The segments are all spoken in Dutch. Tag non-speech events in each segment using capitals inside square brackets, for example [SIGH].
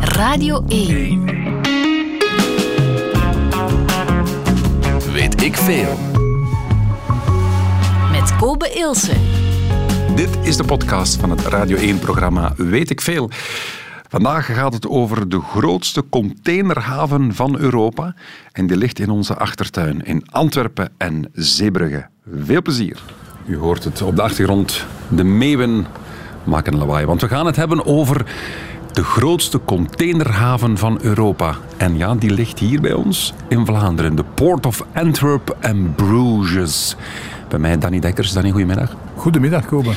Radio 1. Weet ik veel. Met Kobe Ilse. Dit is de podcast van het Radio 1-programma Weet ik veel. Vandaag gaat het over de grootste containerhaven van Europa. En die ligt in onze achtertuin in Antwerpen en Zeebrugge. Veel plezier. U hoort het op de achtergrond. De meeuwen maken lawaai. Want we gaan het hebben over de grootste containerhaven van Europa. En ja, die ligt hier bij ons in Vlaanderen. De Port of Antwerp and Bruges. Bij mij Danny Dekkers. Danny, goedemiddag. Goedemiddag, Kobe.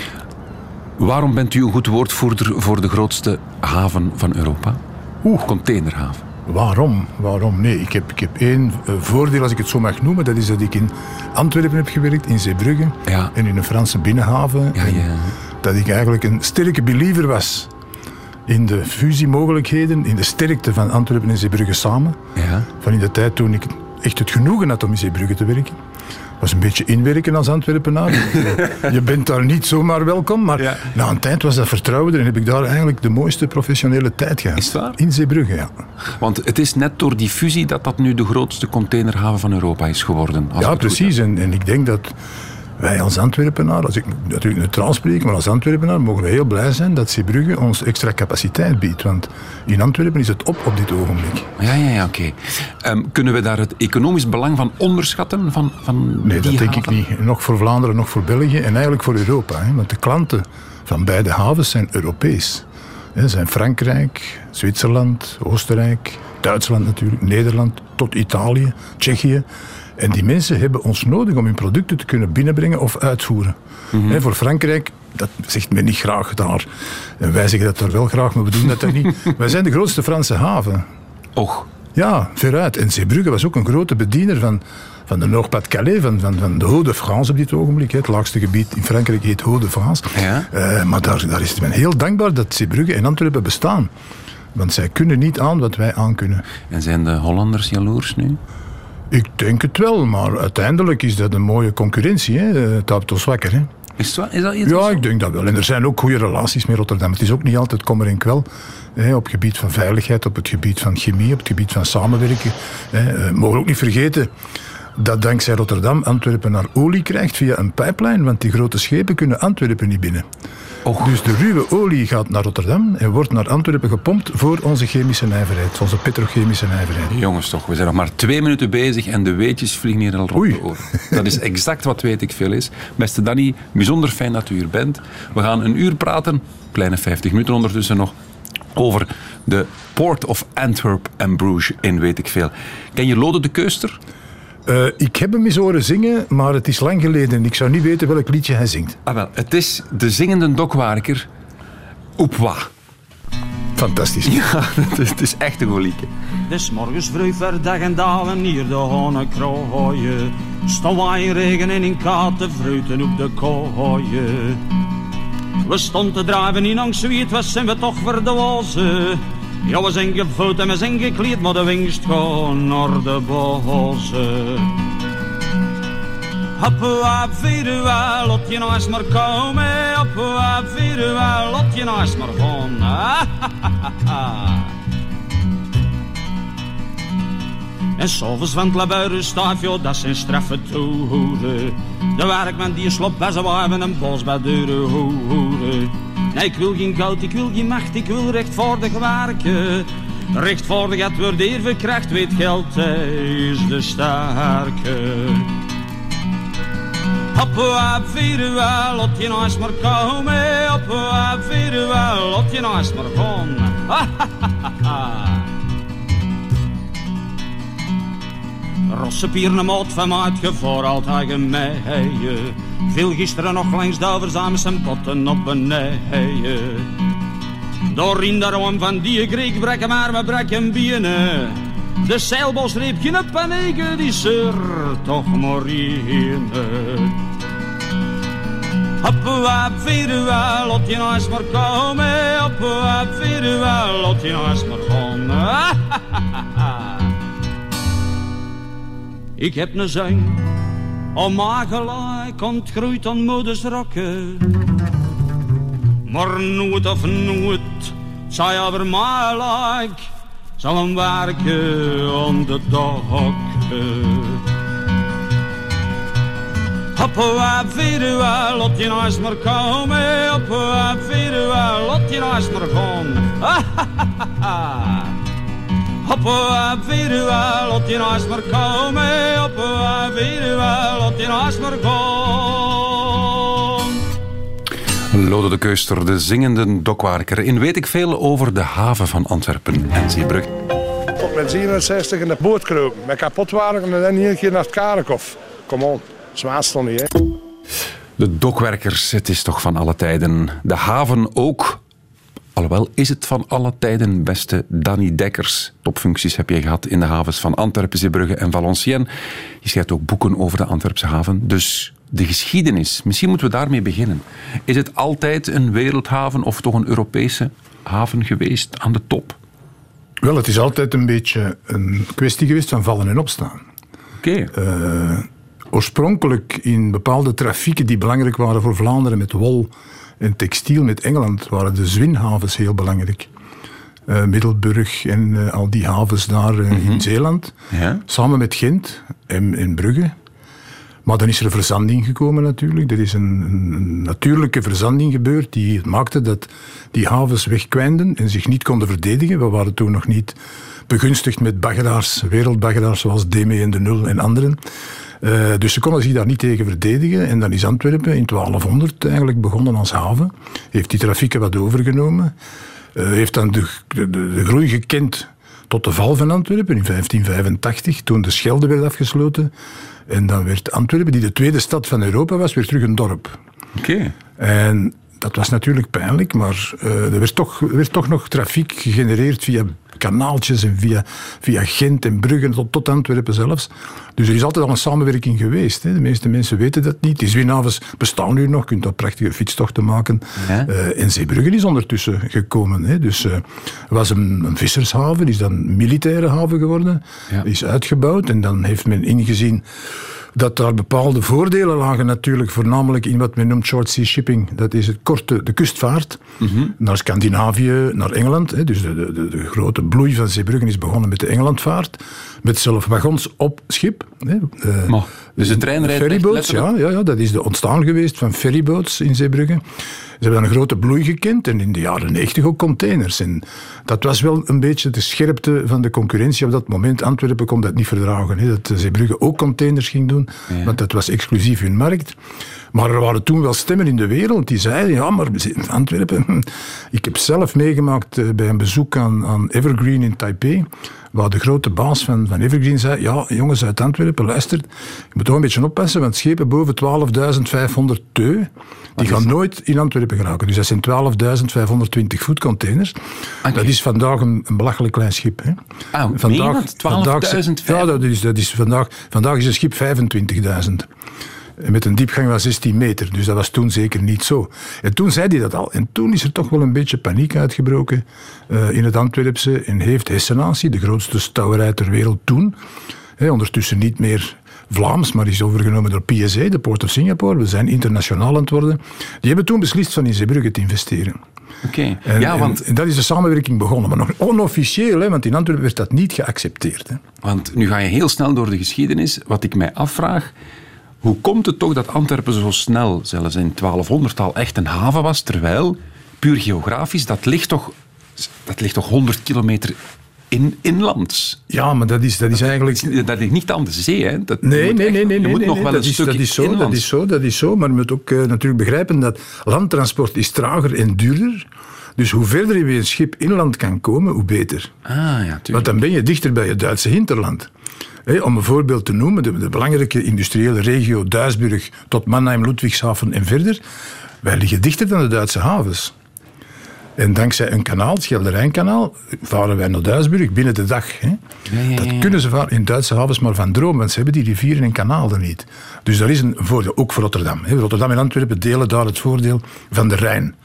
Waarom bent u een goed woordvoerder voor de grootste haven van Europa? Oeh. Containerhaven. Waarom? Waarom? Nee, ik heb, ik heb één eh, voordeel, als ik het zo mag noemen. Dat is dat ik in Antwerpen heb gewerkt, in Zeebrugge. Ja. En in een Franse binnenhaven. Ja, En ja. Dat ik eigenlijk een sterke believer was in de fusiemogelijkheden, in de sterkte van Antwerpen en Zeebrugge samen. Ja. Van in de tijd toen ik echt het genoegen had om in Zeebrugge te werken. was een beetje inwerken als Antwerpenaar. [LAUGHS] Je bent daar niet zomaar welkom, maar Ja. na een tijd was dat vertrouwen er en heb ik daar eigenlijk de mooiste professionele tijd gehad. Is waar? In Zeebrugge, ja. Want het is net door die fusie dat dat nu de grootste containerhaven van Europa is geworden. Ja, precies. En, en ik denk dat wij als Antwerpenaar, als ik natuurlijk neutraal spreek, maar als Antwerpenaar mogen we heel blij zijn dat Zeebrugge ons extra capaciteit biedt. Want in Antwerpen is het op op dit ogenblik. Ja, ja, ja, oké. Ehm, kunnen we daar het economisch belang van onderschatten? Van, van Nee, dat denk haven? ik niet. Nog voor Vlaanderen, nog voor België en eigenlijk voor Europa. Hè. Want de klanten van beide havens zijn Europees. Hè, zijn Frankrijk, Zwitserland, Oostenrijk, Duitsland natuurlijk, Nederland, tot Italië, Tsjechië. En die mensen hebben ons nodig om hun producten te kunnen binnenbrengen of uitvoeren. Hè, voor Frankrijk, dat zegt men niet graag daar. En wij zeggen dat er wel graag, maar we doen dat niet. [LAUGHS] wij zijn de grootste Franse haven. Och, Ja, veruit. En Zeebrugge was ook een grote bediener van, van de Nord-Pas-de-Calais, van, van, van de Hauts-de-France op dit ogenblik. Het laagste gebied in Frankrijk heet Hauts-de-France. Ja. Eh, maar daar, daar is men heel dankbaar dat Zeebrugge en Antwerpen bestaan. Want zij kunnen niet aan wat wij aankunnen. en zijn de Hollanders jaloers nu? Ik denk het wel, maar uiteindelijk is dat een mooie concurrentie. Hè? Ons wakker. Hè? Is, waar? is dat iets? Ja, ik denk dat wel. En er zijn ook goede relaties met Rotterdam. Het is ook niet altijd kommer en kwel. Hè, op het gebied van veiligheid, op het gebied van chemie, op het gebied van samenwerken. Hè. Eh, mogen we ook niet vergeten dat dankzij Rotterdam Antwerpen naar olie krijgt via een pipeline. Want die grote schepen kunnen Antwerpen niet binnen. Och. Dus de ruwe olie gaat naar Rotterdam en wordt naar Antwerpen gepompt voor onze chemische nijverheid. Onze petrochemische nijverheid. Jongens toch, we zijn nog maar twee minuten bezig en de weetjes vliegen hier al rond Oei. de oren. Dat is exact wat weet ik veel is. Beste Danny, bijzonder fijn dat u hier bent. We gaan een uur praten, kleine 50 minuten ondertussen nog, over de Port of Antwerp en Bruges in weet ik veel. Ken je Lode de Keuster? Eh, ik heb hem eens horen zingen, maar het is lang geleden en ik zou niet weten welk liedje hij zingt. Ah wel, het is de zingende dokwerker Oepwa. Fantastisch. Ja, [LAUGHS] het is, het is echt een golieke. Des morgens vroeg verdag en dalen hier de honnekrooien. Stond regen en in katen fruiten op de kooien. We stonden te drijven in angst, wie het was, zijn we toch verdwazen. Ja, we zijn gevoed en we zijn gekleed, maar de wingst gaan naar de bozen. Hop, hop, vieren we, laat je nou eens maar komen. Hop, hop, vieren we, laat je nou eens maar gaan. [LAUGHS] En s'avonds van het laburen staat, joh, dat zijn straffe toeren. De werkman die slop bij zijn wijven en bos bij deuren hoeren. Ik wil geen goud, ik wil geen macht, ik wil rechtvaardig werken. Rechtvaardigheid wordt eer verkracht, weet geld is de sterke. Hop, hop, vieren we, laat je nou eens maar komen. Hop, hop, vieren we, je nou eens maar gaan. [LAUGHS] Rosse pieren maat van mij uitgevoerd altijd gemeen. Veel gisteren nog langs de overzamen zijn potten op beneden. Door in de van die Griek brekken maar we brekken binnen. De zeilbos reep geen paniek, die er toch maar vieren we, laat je eens maar komen. Hop, vieren we, laat je eens maar gaan. [LAUGHS] Ik heb een zang, om maar gelijk ontgroeid aan moeders. Maar nooit of nooit zij over like, zal hem werken aan de dokken. Hoppa, viruwa, lot je naast maar komen. Hoppa, viruwa, lot je naast maar gaan. Hoppa, viruwa, lot je naast maar komen. Hoppa, naast maar gaan. Lode de Keuster, de zingende dokwarker. In weet ik veel over de haven van Antwerpen en Zeebrugge. Tot met 67 in de boot kropen. Met kapotwagen en dan hier een keer naar het Karenkof. Kom on, zwaar stond niet, hè. De dokwerkers, het is toch van alle tijden. De haven ook. Alhoewel is het van alle tijden, beste Danny Dekkers. Topfuncties heb je gehad in de havens van Antwerpen, Zeebrugge en Valenciennes. Je schrijft ook boeken over de Antwerpse haven. Dus de geschiedenis, misschien moeten we daarmee beginnen. Is het altijd een wereldhaven of toch een Europese haven geweest aan de top? Wel, het is altijd een beetje een kwestie geweest van vallen en opstaan. Oké. Oorspronkelijk in bepaalde trafieken die belangrijk waren voor Vlaanderen met wol en textiel met Engeland, waren de zwinhavens heel belangrijk. Eh, Middelburg en eh, al die havens daar eh, in Zeeland. Ja. Samen met Gent en, en Brugge. Maar dan is er verzanding gekomen natuurlijk. Er is een, een, een natuurlijke verzanding gebeurd die maakte dat die havens wegkwijnden en zich niet konden verdedigen. We waren toen nog niet begunstigd met baggeraars, wereldbaggeraars zoals Deme en de Nul en anderen. Eh, dus ze konden zich daar niet tegen verdedigen. En dan is Antwerpen in 1200 eigenlijk begonnen als haven. Heeft die trafieken wat overgenomen. Eh, heeft dan de, de, de groei gekend tot de val van Antwerpen in 1585, toen de Schelde werd afgesloten. En dan werd Antwerpen, die de tweede stad van Europa was, weer terug een dorp. Oké. En dat was natuurlijk pijnlijk, maar eh, er werd toch, werd toch nog trafiek gegenereerd via kanaaltjes en via, via Gent en Brugge tot, tot Antwerpen zelfs. Dus er is altijd al een samenwerking geweest. Hè. De meeste mensen weten dat niet. Die zwinhavens bestaan nu nog. Je kunt daar prachtige fietstochten maken. Ja. Eh, en Zeebrugge is ondertussen gekomen. Hè. Dus eh, was een, een vissershaven, is dan een militaire haven geworden. Ja. Is uitgebouwd en dan heeft men ingezien dat daar bepaalde voordelen lagen natuurlijk, voornamelijk in wat men noemt short sea shipping. Dat is het korte, de kustvaart naar Scandinavië, naar Engeland. Hè. Dus de, de, de, grote bloei van Zeebrugge is begonnen met de Engelandvaart. Met zelf wagons op schip. Hè. Eh, dus de trein rijdt ferryboats, ja, ja, ja, dat is de ontstaan geweest van ferryboats in Zeebrugge. Ze hebben dan een grote bloei gekend en in de jaren 90 ook containers. En dat was wel een beetje de scherpte van de concurrentie op dat moment. Antwerpen kon dat niet verdragen, hè, dat Zeebrugge ook containers ging doen, want dat was exclusief hun markt. Maar er waren toen wel stemmen in de wereld die zeiden, ja, maar Antwerpen... [LAUGHS] Ik heb zelf meegemaakt eh, bij een bezoek aan, aan Evergreen in Taipei, waar de grote baas van, van Evergreen zei, ja, jongens uit Antwerpen, luister, je moet toch een beetje oppassen, want schepen boven 12.500 teu, die gaan nooit in Antwerpen geraken. Dus dat zijn 12.520 voet containers. Dat is vandaag een, een belachelijk klein schip. Hè. Ah, dat? 12.500? Ja, dat is, dat is vandaag, vandaag is een schip 25.000. En Met een diepgang van 16 meter. Dus dat was toen zeker niet zo. En toen zei hij dat al. En toen is er toch wel een beetje paniek uitgebroken eh, in het Antwerpse. En heeft Hessenatie, de grootste stouwerij ter wereld toen, hè, ondertussen niet meer Vlaams, maar is overgenomen door PSA, de Port of Singapore. We zijn internationaal aan het worden. Die hebben toen beslist van in Zeebrugge te investeren. Oké. En, Ja, want, en, en dat is de samenwerking begonnen. Maar nog onofficieel, hè, want in Antwerpen werd dat niet geaccepteerd. Hè. want nu ga je heel snel door de geschiedenis. Wat ik mij afvraag, hoe komt het toch dat Antwerpen zo snel, zelfs in 1200 al, echt een haven was, terwijl, puur geografisch, dat ligt toch, dat ligt toch 100 kilometer in, inlands? Ja, maar dat is, dat is eigenlijk... Dat ligt niet aan de zee, hè? Dat Nee, nee, nee, nee. Je moet nog wel een is, stukje dat is zo, dat is zo, dat is zo. Maar je moet ook eh, natuurlijk begrijpen dat landtransport is trager en duurder. Dus hoe verder je bij een schip inland kan komen, hoe beter. Ah, ja, Want tuurlijk. dan ben je dichter bij het Duitse hinterland. Om een voorbeeld te noemen, de, de belangrijke industriële regio Duisburg tot Mannheim, Ludwigshafen en verder. Wij liggen dichter dan de Duitse havens. En dankzij een kanaal, het Schelde-Rijnkanaal, varen wij naar Duisburg binnen de dag. Hè. ja, Dat kunnen ze in Duitse havens maar van droom, want ze hebben die rivieren en kanalen niet. Dus daar is een voordeel, ook voor Rotterdam. Hè. Rotterdam en Antwerpen delen daar het voordeel van de Rijn.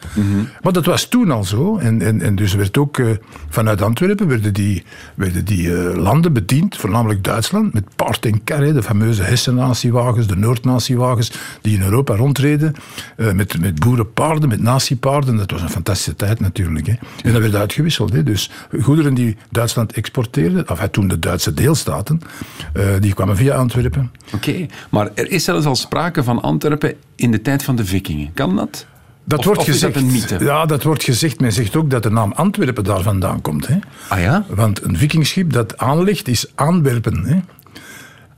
Maar dat was toen al zo. En, en, en dus werd ook eh, vanuit Antwerpen werden die, werden die eh, landen bediend, voornamelijk Duitsland, met paard en kar, hè, de fameuze Hessen-natiewagens, de Noord-natiewagens, die in Europa rondreden, eh, met, met boerenpaarden, met natiepaarden. Dat was een fantastische tijd natuurlijk. Hè. En dat werd uitgewisseld. Hè. Dus goederen die Duitsland exporteerde, of toen de Duitse deelstaten, uh, die kwamen via Antwerpen. Oké, maar er is zelfs al sprake van Antwerpen in de tijd van de vikingen. Kan dat? Dat Of- wordt of is gezegd. dat een mythe? Ja, dat wordt gezegd. Men zegt ook dat de naam Antwerpen daar vandaan komt. Hè. Ah ja? Want een vikingschip dat aanligt is Aanwerpen. Hè.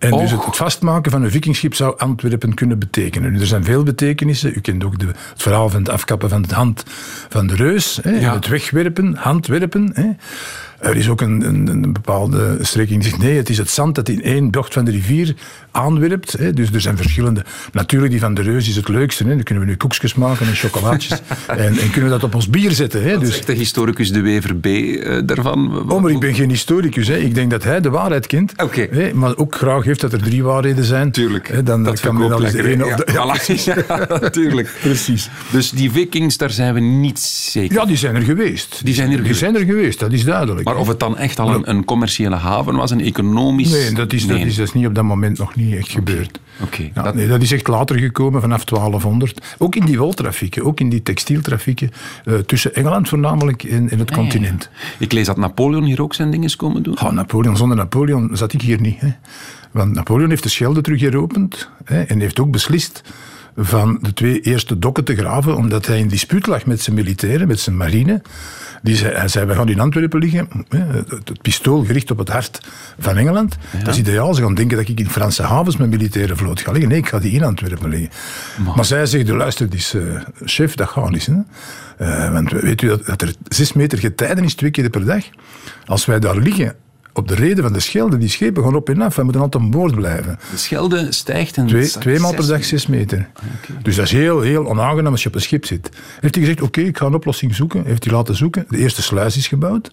En dus het, het vastmaken van een vikingschip zou Antwerpen kunnen betekenen. Nu, er zijn veel betekenissen. U kent ook de, het verhaal van het afkappen van de hand van de reus. Hè. Ja. Het wegwerpen, handwerpen. Hè. Er is ook een, een, een bepaalde strekking die zegt nee, het is het zand dat in één bocht van de rivier aanwerpt. Hè. Dus er zijn verschillende. Natuurlijk, die van de reus is het leukste. Hè. Dan kunnen we nu koekjes maken en chocolaatjes. [LAUGHS] en, en kunnen we dat op ons bier zetten. Hè. Dus Dus zegt de historicus De Wever B eh, daarvan? Oh, maar ik ben geen historicus. Hè. Ik denk dat hij de waarheid kent. Oké. Hè, maar ook graag heeft dat er drie waarheden zijn. Tuurlijk. Hè, dan dat kan men wel eens de lekker, ene hè. op de... Ja, voilà. [LAUGHS] Ja, tuurlijk. Precies. Dus die vikings, daar zijn we niet zeker. Ja, die zijn er geweest. Die zijn er Die geweest. zijn er geweest, dat is duidelijk. Maar of het dan echt al een, een commerciële haven was, een economisch... Nee, dat is, Dat, is, dat is niet op dat moment nog niet echt gebeurd. Oké, Ja, dat- nee, dat is echt later gekomen, vanaf 1200. Ook in die woltrafieken, ook in die textieltrafieken. eh, tussen Engeland voornamelijk en, en het Ah, ja. continent. Ik lees dat Napoleon hier ook zijn dingen komen doen. Oh, Napoleon, zonder Napoleon zat ik hier niet. Hè. Want Napoleon heeft de Schelde terug heropend hè, en heeft ook beslist van de twee eerste dokken te graven, omdat hij in dispuut lag met zijn militairen, met zijn marine. Die zei, zei, we gaan in Antwerpen liggen. Het, pistool gericht op het hart van Engeland. Dat is ideaal. Ze gaan denken dat ik in Franse havens met militaire vloot ga liggen. Nee, ik ga die in Antwerpen liggen. Maar zij zegt, luister, dus, chef, dat gaat niet. Hè. Eh, want weet u dat, dat er zes meter getijden is twee keer per dag? Als wij daar liggen, op de reden van de Schelde, die schepen gaan op en af. Wij moeten altijd aan boord blijven. De Schelde stijgt en... Twee, twee maal per dag zes meter. Dus dat is heel, heel onaangenaam als je op een schip zit. Heeft hij gezegd, oké, ik ga een oplossing zoeken. Heeft hij laten zoeken. De eerste sluis is gebouwd.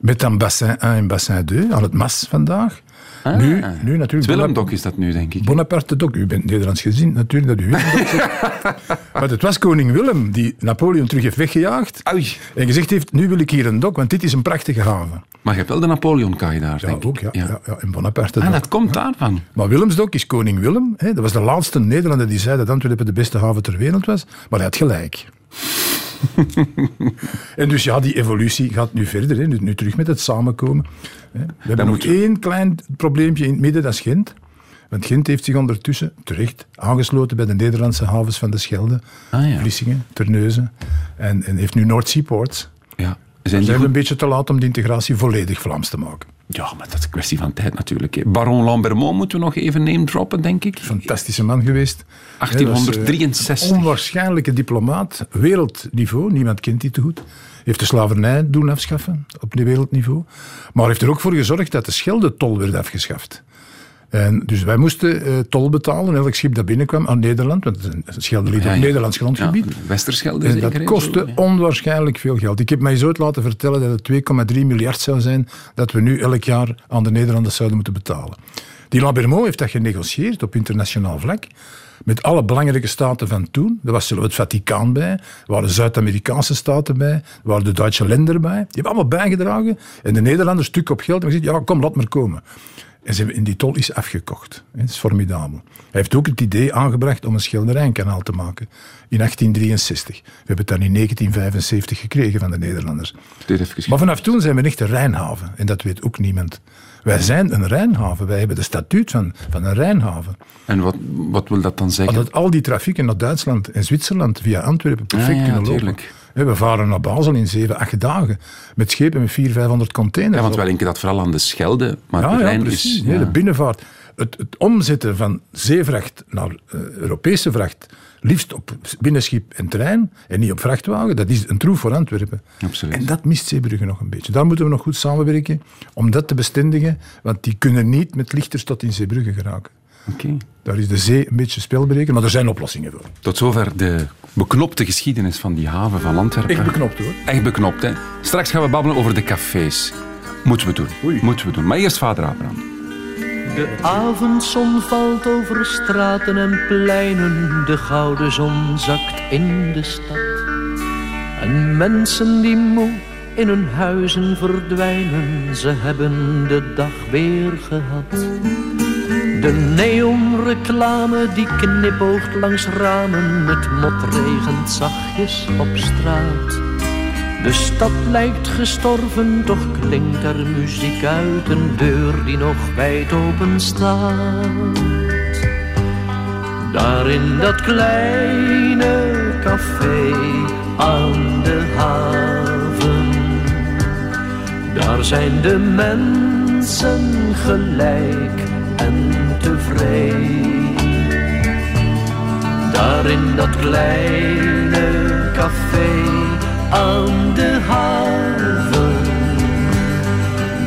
Met dan bassin 1 en bassin 2 aan het mas vandaag. Ah. nu, nu natuurlijk... Het Willemdok is dat nu, denk ik. Bonaparte dok. U bent Nederlands gezien, natuurlijk dat u. [LAUGHS] Maar het was koning Willem die Napoleon terug heeft weggejaagd. Oei. En gezegd heeft, nu wil ik hier een dok, want dit is een prachtige haven. Maar je hebt wel de Napoleon-kaai daar, Ja, denk ook, ik. ja. ja. ja, en Bonaparte Ah, dok. dat komt daarvan. Maar Willemsdok is koning Willem. Hè. Dat was de laatste Nederlander die zei dat Antwerpen de beste haven ter wereld was. Maar hij had gelijk. [LAUGHS] en dus ja, die evolutie gaat nu verder. Hè. Nu, nu terug met het samenkomen. Hè. We hebben nog moet één klein probleempje in het midden, dat is Gent. Want Gent heeft zich ondertussen terecht aangesloten bij de Nederlandse havens van de Schelde. Ah, ja. Vlissingen, Terneuzen. En, en heeft nu North Seaports. Ja. Dan Zijn we een beetje te laat om de integratie volledig Vlaams te maken. Ja, maar dat is een kwestie van tijd natuurlijk. Baron Lambermont moeten we nog even name droppen, denk ik. fantastische man geweest. 1863. Hè, dat is, eh, onwaarschijnlijke diplomaat, wereldniveau. Niemand kent die te goed. Heeft de slavernij doen afschaffen op wereldniveau. Maar heeft er ook voor gezorgd dat de Scheldetol werd afgeschaft. En dus wij moesten eh, tol betalen, elk schip dat binnenkwam aan Nederland, want het Schelde ligt Ja, op ja. Nederlands grondgebied. Ja, Westerschelde En dat kostte zo, onwaarschijnlijk veel geld. Ik heb mij ooit laten vertellen dat het 2,3 miljard zou zijn dat we nu elk jaar aan de Nederlanders zouden moeten betalen. Die Labermont heeft dat genegocieerd op internationaal vlak. Met alle belangrijke staten van toen. Er was het Vaticaan bij. Er waren Zuid-Amerikaanse staten bij. Er waren de Duitse lender bij. Die hebben allemaal bijgedragen. En de Nederlanders stuk op geld. En gezegd, ja, kom, laat maar komen. En, ze, en die tol is afgekocht. Dat is formidabel. Hij heeft ook het idee aangebracht om een schilderijkanaal te maken. In 1863. We hebben het dan in 1975 gekregen van de Nederlanders. Maar vanaf toen zijn we echt een Rijnhaven. En dat weet ook niemand. Wij zijn een Rijnhaven. Wij hebben de statuut van, van een Rijnhaven. En wat, wat wil dat dan zeggen? Dat al die trafieken naar Duitsland en Zwitserland via Antwerpen perfect Ah, ja, kunnen lopen. tuurlijk. We varen naar Basel in 7, 8 dagen. Met schepen met 400, 500 containers. Ja, want wij linken dat vooral aan de Schelde, maar Ja, de ja, precies. is... Ja. de binnenvaart. Het, het omzetten van zeevracht naar eh, Europese vracht, liefst op binnenschip en trein en niet op vrachtwagen, dat is een troef voor Antwerpen. Absoluut. En dat mist Zeebrugge nog een beetje. Daar moeten we nog goed samenwerken om dat te bestendigen, want die kunnen niet met lichters tot in Zeebrugge geraken. Oké. Daar is de zee een beetje spelbreker, maar er zijn oplossingen voor. Tot zover de beknopte geschiedenis van die haven van Antwerpen. Echt beknopt hoor. Echt beknopt, hè. Straks gaan we babbelen over de cafés. Moeten we doen. Oei. Moeten we doen. Maar eerst vader Abraham. De avondzon valt over straten en pleinen, de gouden zon zakt in de stad. En mensen die moe in hun huizen verdwijnen, ze hebben de dag weer gehad. De neonreclame die knipoogt langs ramen, het mot regent zachtjes op straat. De stad lijkt gestorven, toch klinkt er muziek uit een deur die nog wijd open staat. Daar in dat kleine café aan de haven, daar zijn de mensen gelijk en tevreden. Daar in dat kleine café aan de haven.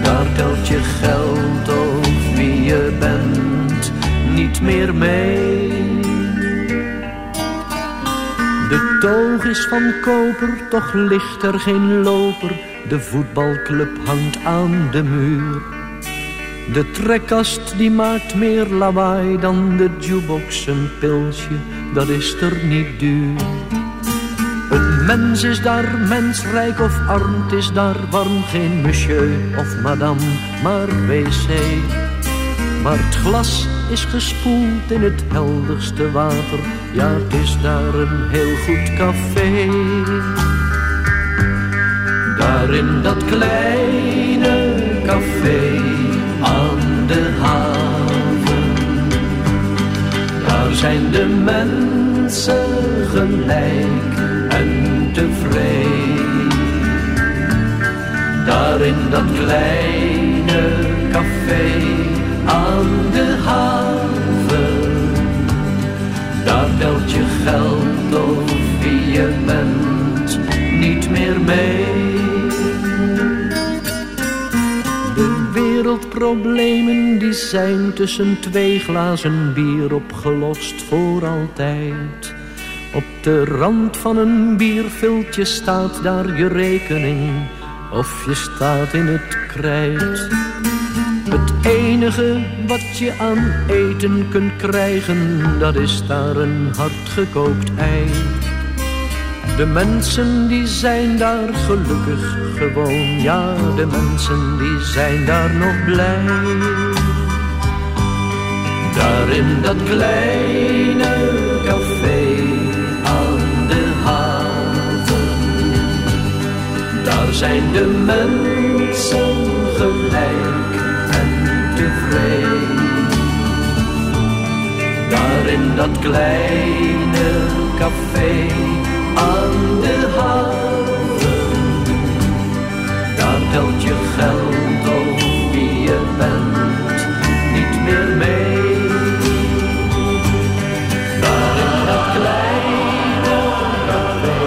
Daar telt je geld of wie je bent niet meer mee. De toog is van koper, toch ligt er geen loper. De voetbalclub hangt aan de muur. De trekkast die maakt meer lawaai dan de jukebox. Een pilsje, dat is er niet duur. Een mens is daar mensrijk of arm, is daar warm. Geen monsieur of madame, maar wc. Maar het glas is gespoeld in het helderste water. Ja, het is daar een heel goed café. Daar in dat kleine zijn de mensen gelijk en tevreden. Daar in dat kleine café aan de haven. Daar telt je geld of wie je bent niet meer mee. Wereldproblemen die zijn tussen twee glazen bier opgelost voor altijd. Op de rand van een bierviltje staat daar je rekening of je staat in het krijt. Het enige wat je aan eten kunt krijgen, dat is daar een hardgekookt ei. De mensen die zijn daar gelukkig gewoon, ja, de mensen die zijn daar nog blij. Daar in dat kleine café aan de haven, daar zijn de mensen gelijk en tevreden. Daar in dat kleine café aan de haven. Daar telt je geld of wie je bent niet meer mee. Daar in dat kleine café.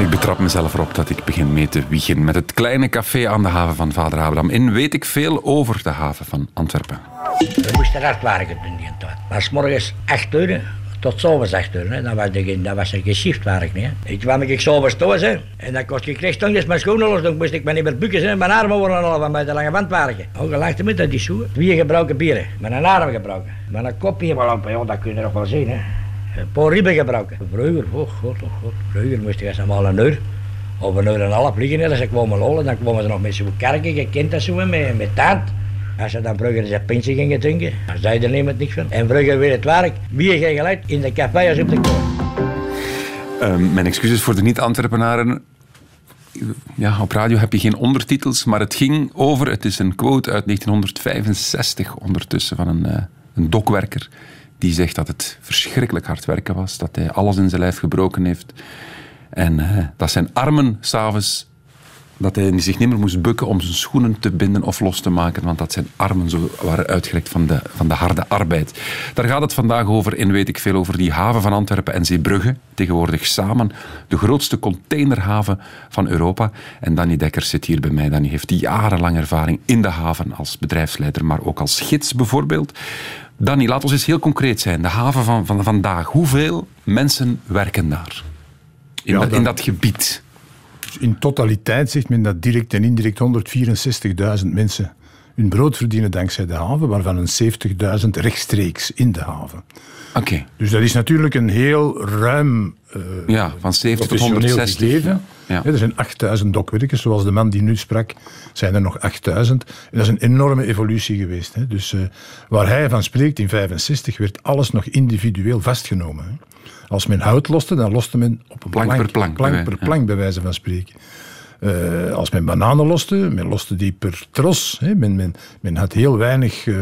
Ik betrap mezelf erop dat ik begin mee te wiegen met het kleine café aan de haven van Vader Abraham. In weet ik veel over de haven van Antwerpen. We moesten hard werken toen die tijd. Maar 's morgens 8 uur tot 8 uur. Hè. Dat, was de, dat was een geschiftwerk. Hè. Ik kwam ik s'avonds thuis hè. en dan kost ik toch eens mijn schoenen los. Dan moest ik me niet meer bukken. Hè. Mijn armen worden al van bij de lange wand werken. Ook al lachte met dat die schoen. Twee gebruiken bieren. Met een arm gebruiken. Met een kop hier wel. Ja, dat kun je nog wel zien. Hè. Een paar ribben gebruiken. Vroeger, oh god, oh god. Vroeger moest ik eens allemaal een uur. Of een uur en een half liggen. Ze kwamen lolen, dan kwamen ze nog met zo'n kerken. Je kent dat zo, met, met taart. Als ze dan vroeger zijn pintje gingen drinken, dan zei er niemand van. En vroeger weer het werk, wie ging gelijk in de café als op de koor. Ehm, mijn excuses voor de niet-Antwerpenaren. Ja, op radio heb je geen ondertitels, maar het ging over, het is een quote uit 1965 ondertussen van een, eh, een dokwerker. Die zegt dat het verschrikkelijk hard werken was, dat hij alles in zijn lijf gebroken heeft. En eh, dat zijn armen s'avonds dat hij zich niet meer moest bukken om zijn schoenen te binden of los te maken, want dat zijn armen zo waren uitgerekt van de, van de harde arbeid. Daar gaat het vandaag over in weet ik veel over die haven van Antwerpen en Zeebrugge, tegenwoordig samen de grootste containerhaven van Europa. En Danny Dekker zit hier bij mij. Danny heeft jarenlang ervaring in de haven als bedrijfsleider, maar ook als gids bijvoorbeeld. Danny, laat ons eens heel concreet zijn. De haven van, van vandaag. Hoeveel mensen werken daar? In, Ja, dat, dan- in dat gebied. In totaliteit zegt men dat direct en indirect 164.000 mensen hun brood verdienen dankzij de haven, waarvan een 70.000 rechtstreeks in de haven. Oké. Dus dat is natuurlijk een heel ruim eh, Ja, van 70 tot professioneel 160. gegeven. Ja. Er zijn 8000 dokwerkers, zoals de man die nu sprak, zijn er nog 8000. En dat is een enorme evolutie geweest. Hè. Dus eh, waar hij van spreekt in 65 werd alles nog individueel vastgenomen. Hè. Als men hout loste, dan loste men op een Plank per plank, bij plank, per ja. plank, bij wijze van spreken. Eh, als men bananen loste, men loste die per tros. Hè. Men, men, men had heel weinig eh,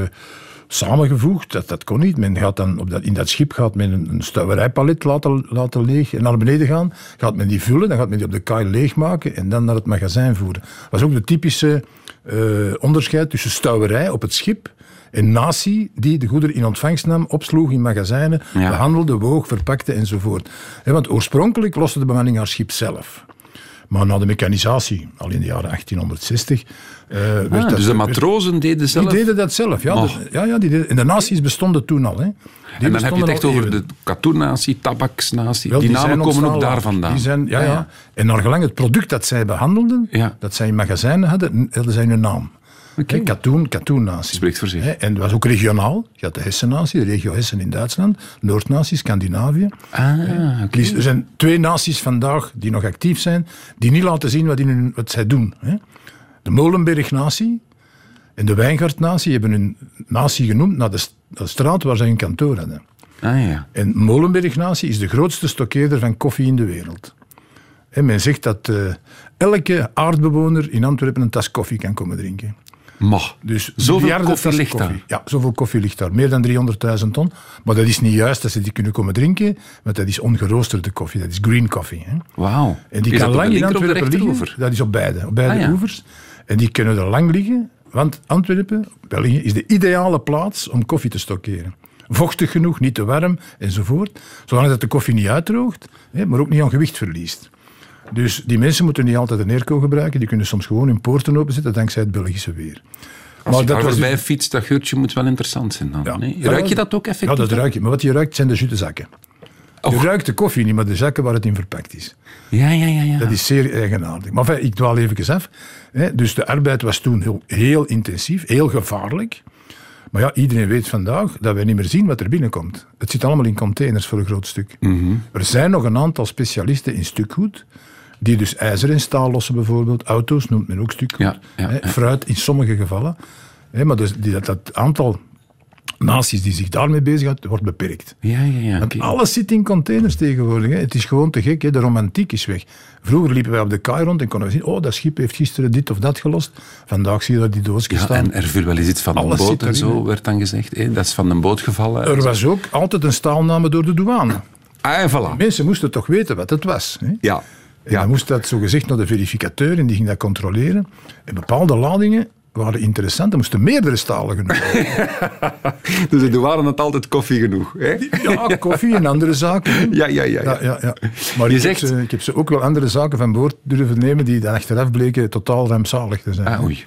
samengevoegd, dat, dat kon niet. Men gaat dan op dat, in dat schip gaat men een, een stuiverijpalet laten, laten leeg en naar beneden gaan. Gaat men die vullen, dan gaat men die op de kaai leegmaken en dan naar het magazijn voeren. Dat was ook de typische eh, onderscheid tussen stouwerij op het schip en natie die de goederen in ontvangst nam, opsloeg in magazijnen, Ja. behandelde, woog, verpakte enzovoort. Hè, want oorspronkelijk loste de bemanning haar schip zelf. Maar na de mechanisatie, al in de jaren 1860, eh, werd Ah, dat... dus de werd- matrozen deden zelf... die deden dat zelf, ja. De- ja, ja die deden, en de naties bestonden toen al. Hè. Die en dan heb je het echt over de katoennatie, tabaksnatie. Wel, die, zijn namen komen ook daar vandaan. Die zijn, ja, ja. En naar gelang het product dat zij behandelden, Ja. dat zij in magazijnen hadden, hadden zij een naam. Katoen, katoennatie. Spreekt voor zich. Hè, En dat was ook regionaal. Je had de Hessennatie, de regio Hessen in Duitsland, Noordnatie, Scandinavië. Ah. Dus er zijn twee naties vandaag die nog actief zijn, die niet laten zien wat, in hun, wat zij doen. De Molenberg-natie en de Wijngaard-natie hebben hun natie genoemd naar de straat waar zij hun kantoor hadden. Ah, ja. En Molenberg-natie is de grootste stokkeerder van koffie in de wereld. En men zegt dat eh, elke aardbewoner in Antwerpen een tas koffie kan komen drinken. Mag. Dus Zoveel koffie ligt daar. Ja, zoveel koffie ligt daar. Meer dan 300.000 ton. Maar dat is niet juist dat ze die kunnen komen drinken, want dat is ongeroosterde koffie. Dat is green coffee. Wauw. En die Is kan lang in Antwerpen liggen. Dat is op beide, op beide Ah, ja. oevers. En die kunnen er lang liggen, want Antwerpen, België, is de ideale plaats om koffie te stockeren. Vochtig genoeg, niet te warm, enzovoort. Zolang dat de koffie niet uitdroogt, maar ook niet aan gewicht verliest. Dus die mensen moeten niet altijd een airco gebruiken. Die kunnen soms gewoon hun poorten openzetten dankzij het Belgische weer. Als je daar was voorbij dus- fietst, dat geurtje moet wel interessant zijn dan. Ja. Nee? Ja, Ruik je dat ook effectief? Ja, dat ruik je. Maar wat je ruikt zijn de jute zakken. Je ruikt de koffie niet, maar de zakken waar het in verpakt is. Ja, ja, ja. ja. Dat is zeer eigenaardig. Maar enfin, ik dwaal even af. Dus de arbeid was toen heel, heel intensief, heel gevaarlijk. Maar ja, iedereen weet vandaag dat wij niet meer zien wat er binnenkomt. Het zit allemaal in containers voor een groot stuk. Mhm. Er zijn nog een aantal specialisten in stukgoed, die dus ijzer en staal lossen bijvoorbeeld. Auto's noemt men ook stukgoed. Ja, ja, Hè, ja. Fruit in sommige gevallen. Hè, maar dus die, dat, dat aantal naties die zich daarmee bezighouden, wordt beperkt. Ja, ja, ja. Want alles zit in containers tegenwoordig. Hè. Het is gewoon te gek. Hè. De romantiek is weg. Vroeger liepen wij op de kaai rond en konden we zien... oh, dat schip heeft gisteren dit of dat gelost. Vandaag zie je daar die doosjes Ja, staan. en er viel wel eens iets van een boot en zo, werd dan gezegd. hè. Dat is van een boot gevallen. Er was ook altijd een staalname door de douane. Ah, en voilà. Mensen moesten toch weten wat het was. Hè. Ja. En dan moest dat zogezegd naar de verificateur en die ging dat controleren. En bepaalde ladingen waren interessant. Er moesten meerdere stalen genomen worden. [LAUGHS] Dus de douane had altijd koffie genoeg. Hè? Ja, koffie en andere zaken. Ja, ja, ja. Ja, ja, ja. Maar Je ik, zegt- heb ze, ik heb ze ook wel andere zaken van boord durven nemen die dan achteraf bleken totaal rampzalig te zijn. Ah, oei.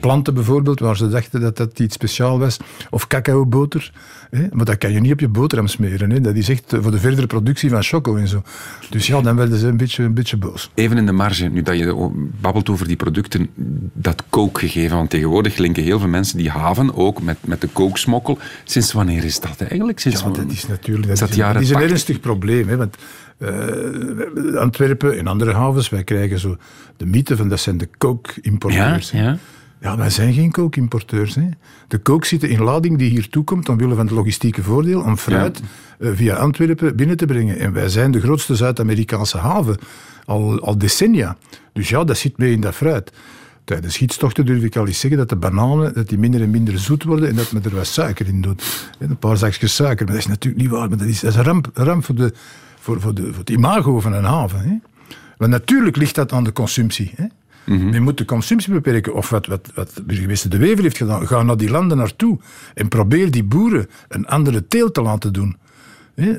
Planten bijvoorbeeld, waar ze dachten dat dat iets speciaal was. Of cacaoboter. Hè. Maar dat kan je niet op je boterham smeren. Hè. Dat is echt voor de verdere productie van choco en zo. Dus ja, dan werden ze een beetje, een beetje boos. Even in de marge, nu dat je babbelt over die producten, dat kookgegeven. Want tegenwoordig linken heel veel mensen die haven ook met, met de kooksmokkel. Sinds wanneer is dat eigenlijk? Sinds Ja, dat is natuurlijk Is dat is dat is een 80? ernstig probleem. Hè, want eh, Antwerpen en andere havens, wij krijgen zo de mythe van dat zijn de Ja, kookimporteurs. hè. ja. Ja, wij zijn geen kookimporteurs. Hè. De kook zit in lading die hier toekomt omwille van het logistieke voordeel om fruit eh, via Antwerpen binnen te brengen. En wij zijn de grootste Zuid-Amerikaanse haven al, al decennia. Dus ja, dat zit mee in dat fruit. Tijdens schietstochten durf ik al eens zeggen dat de bananen dat die minder en minder zoet worden en dat men er wat suiker in doet. Een paar zakjes suiker, maar dat is natuurlijk niet waar. Maar dat is, dat is een ramp, ramp voor, de, voor, voor, de, voor het imago van een haven. Hè. Maar natuurlijk ligt dat aan de consumptie. Hè. Men moet de consumptie beperken. Of wat, wat, wat burgemeester De Wever heeft gedaan. Ga naar die landen naartoe en probeer die boeren een andere teelt te laten doen.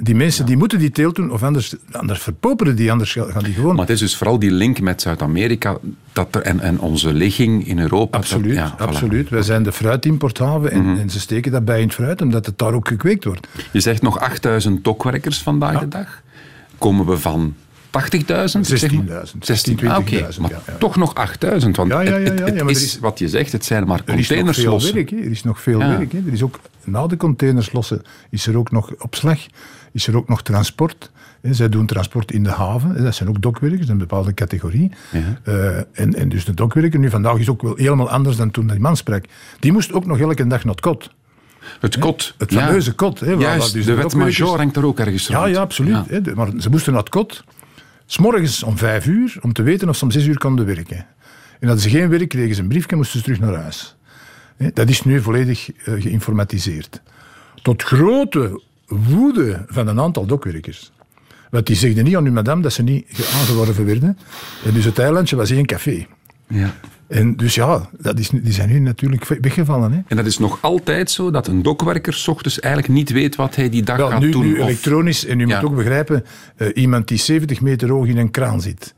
Die mensen die moeten die teelt doen, of anders, anders verpoperen die, anders gaan die gewoon... Maar het is dus vooral die link met Zuid-Amerika dat er- en, en onze ligging in Europa. dat- Absoluut, voilà. absoluut. Wij zijn de fruitimporthaven en, en ze steken dat bij in het fruit, omdat het daar ook gekweekt wordt. Je zegt nog 8000 dokwerkers vandaag de dag. Komen we van 80.000? 16.000. 16, ah, oké. 20.000, Maar ja, ja. toch nog 8.000. Want Ja, ja, ja, het, ja, het ja, maar is, is- wat je zegt, het zijn maar Er is nog containers veel werk. Hè. Er is nog veel werk. Hè. Er is ook, na de containers lossen is er ook nog opslag, is er ook nog transport. Hè. Zij doen transport in de haven. Dat zijn ook dokwerkers, een bepaalde categorie. Eh, en, en dus de dokwerker nu vandaag is ook wel helemaal anders dan toen die man sprak. Die moest ook nog elke dag naar het kot. Het kot. Het fameuze kot. Hè, waar dus de de wet dokwerkers- major hangt er ook ergens Ja, rond. ja, absoluut. Ja. Hè. De- Maar ze moesten naar het kot. S'morgens om vijf uur, om te weten of ze om zes uur konden werken. En hadden ze geen werk, kregen ze een briefje, moesten ze terug naar huis. Dat is nu volledig eh, geïnformatiseerd. Tot grote woede van een aantal dokwerkers. Want die zegden niet aan hun madame dat ze niet ge- aangeworven werden. En dus het eilandje was één café. Ja. En dus ja, dat is, die zijn nu natuurlijk weggevallen. Hè. En dat is nog altijd zo dat een dokwerker 's ochtends eigenlijk niet weet wat hij die dag Wel, gaat nu, doen. nu of- elektronisch, en u Ja. moet ook begrijpen, eh, iemand die 70 meter hoog in een kraan zit.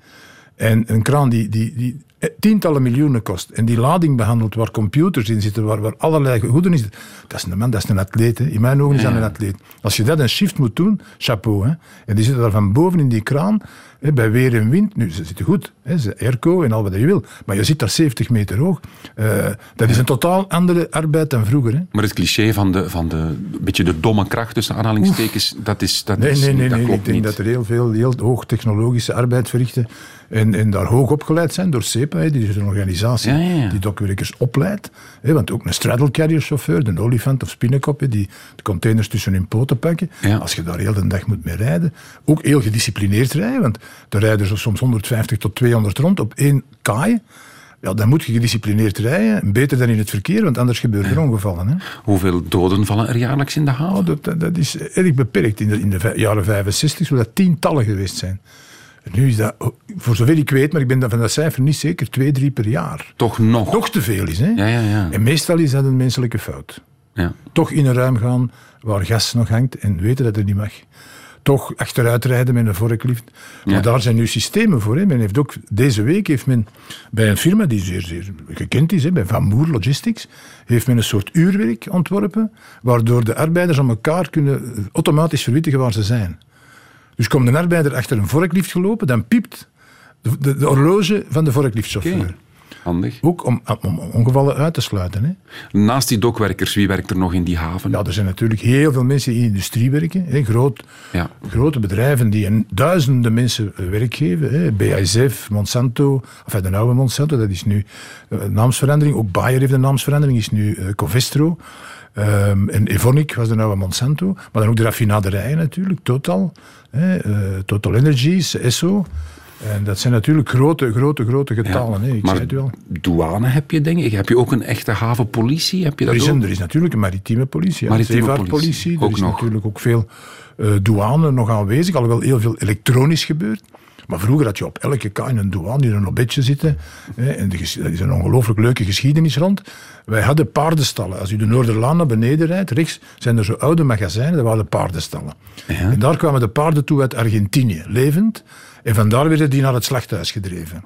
En een kraan die, die, die eh, tientallen miljoenen kost. En die lading behandelt waar computers in zitten, waar, waar allerlei goeden is. Dat is een man, dat is een atleet. Hè. In mijn ogen is dat een atleet. Als je dat een shift moet doen, chapeau. Hè. En die zitten daar van boven in die kraan, bij weer en wind. Nu, ze zitten goed, hè, ze airco en al wat je wil. Maar je zit daar 70 meter hoog. Eh, dat is een totaal andere arbeid dan vroeger. Hè. Maar het cliché van de, van de beetje de domme kracht tussen aanhalingstekens, dat is dat Nee, is, nee, nee. dat nee. klopt Ik denk niet. dat er heel veel heel hoog technologische arbeid verrichten. En, en daar hoog opgeleid zijn door CEPA. hè. Die is een organisatie Ja, ja, ja. die dokwerkers opleidt. Hè, want ook een straddle carrier chauffeur, de olifant of spinnenkop, hè, die de containers tussen hun poten pakken. Ja. Als je daar heel de dag moet mee rijden. Ook heel gedisciplineerd rijden. Want daar rijden ze soms 150 tot 200 rond op één kaai. Ja, dan moet je gedisciplineerd rijden. Beter dan in het verkeer, want anders gebeuren er ongevallen. Hè. Hoeveel doden vallen er jaarlijks in de haven? Oh, dat, dat, is erg beperkt. In de, in de jaren 65 zou dat tientallen geweest zijn. Nu is dat, oh, voor zover ik weet, maar ik ben dat van dat cijfer niet zeker, twee, drie per jaar. Toch nog? Nog te veel is, hè? Ja, ja, ja. En meestal is dat een menselijke fout. Ja. Toch in een ruim gaan waar gas nog hangt en weten dat het niet mag. Toch achteruit rijden met een vorklift. Maar Ja. daar zijn nu systemen voor. Hè. Men heeft ook, deze week heeft men bij een firma die zeer, zeer gekend is, hè, bij Van Moer Logistics, heeft men een soort uurwerk ontworpen, waardoor de arbeiders aan elkaar kunnen automatisch verwittigen waar ze zijn. Dus komt een arbeider achter een vorklift gelopen, dan piept de, de, de horloge van de vorkliftchauffeur. Handig. Ook om, om ongevallen uit te sluiten. Hè. Naast die dokwerkers, wie werkt er nog in die haven? Ja, er zijn natuurlijk heel veel mensen die in de industrie werken. Hè, groot, Ja. Grote bedrijven die een duizenden mensen eh, werk geven. Hè. BASF, Monsanto, of de oude Monsanto, dat is nu eh, een naamsverandering. Ook Bayer heeft een naamsverandering, is nu eh, Covestro. Ehm, en Evonik was de oude Monsanto. Maar dan ook de raffinaderijen natuurlijk, Total. Hè, eh, Total Energies, Esso. En dat zijn natuurlijk grote, grote, grote Ja. getallen. Hè. Ik maar zei het wel. douane heb je, denk ik. Heb je ook een echte havenpolitie? Heb je dat Er is, ook? een, er is natuurlijk een maritieme politie, ja, Maritieme een zeevaartpolitie. politie, Er is nog. natuurlijk ook veel eh, douane nog aanwezig, alhoewel heel veel elektronisch gebeurt. Maar vroeger had je op elke kaai een douane in een obedje zitten. Hè, en dat is een ongelooflijk leuke geschiedenis rond. Wij hadden paardenstallen. Als u de Noorderlaan naar beneden rijdt, rechts zijn er zo oude magazijnen, dat waren paardenstallen. En daar kwamen de paarden toe uit Argentinië, levend. En vandaar werden die naar het slachthuis gedreven.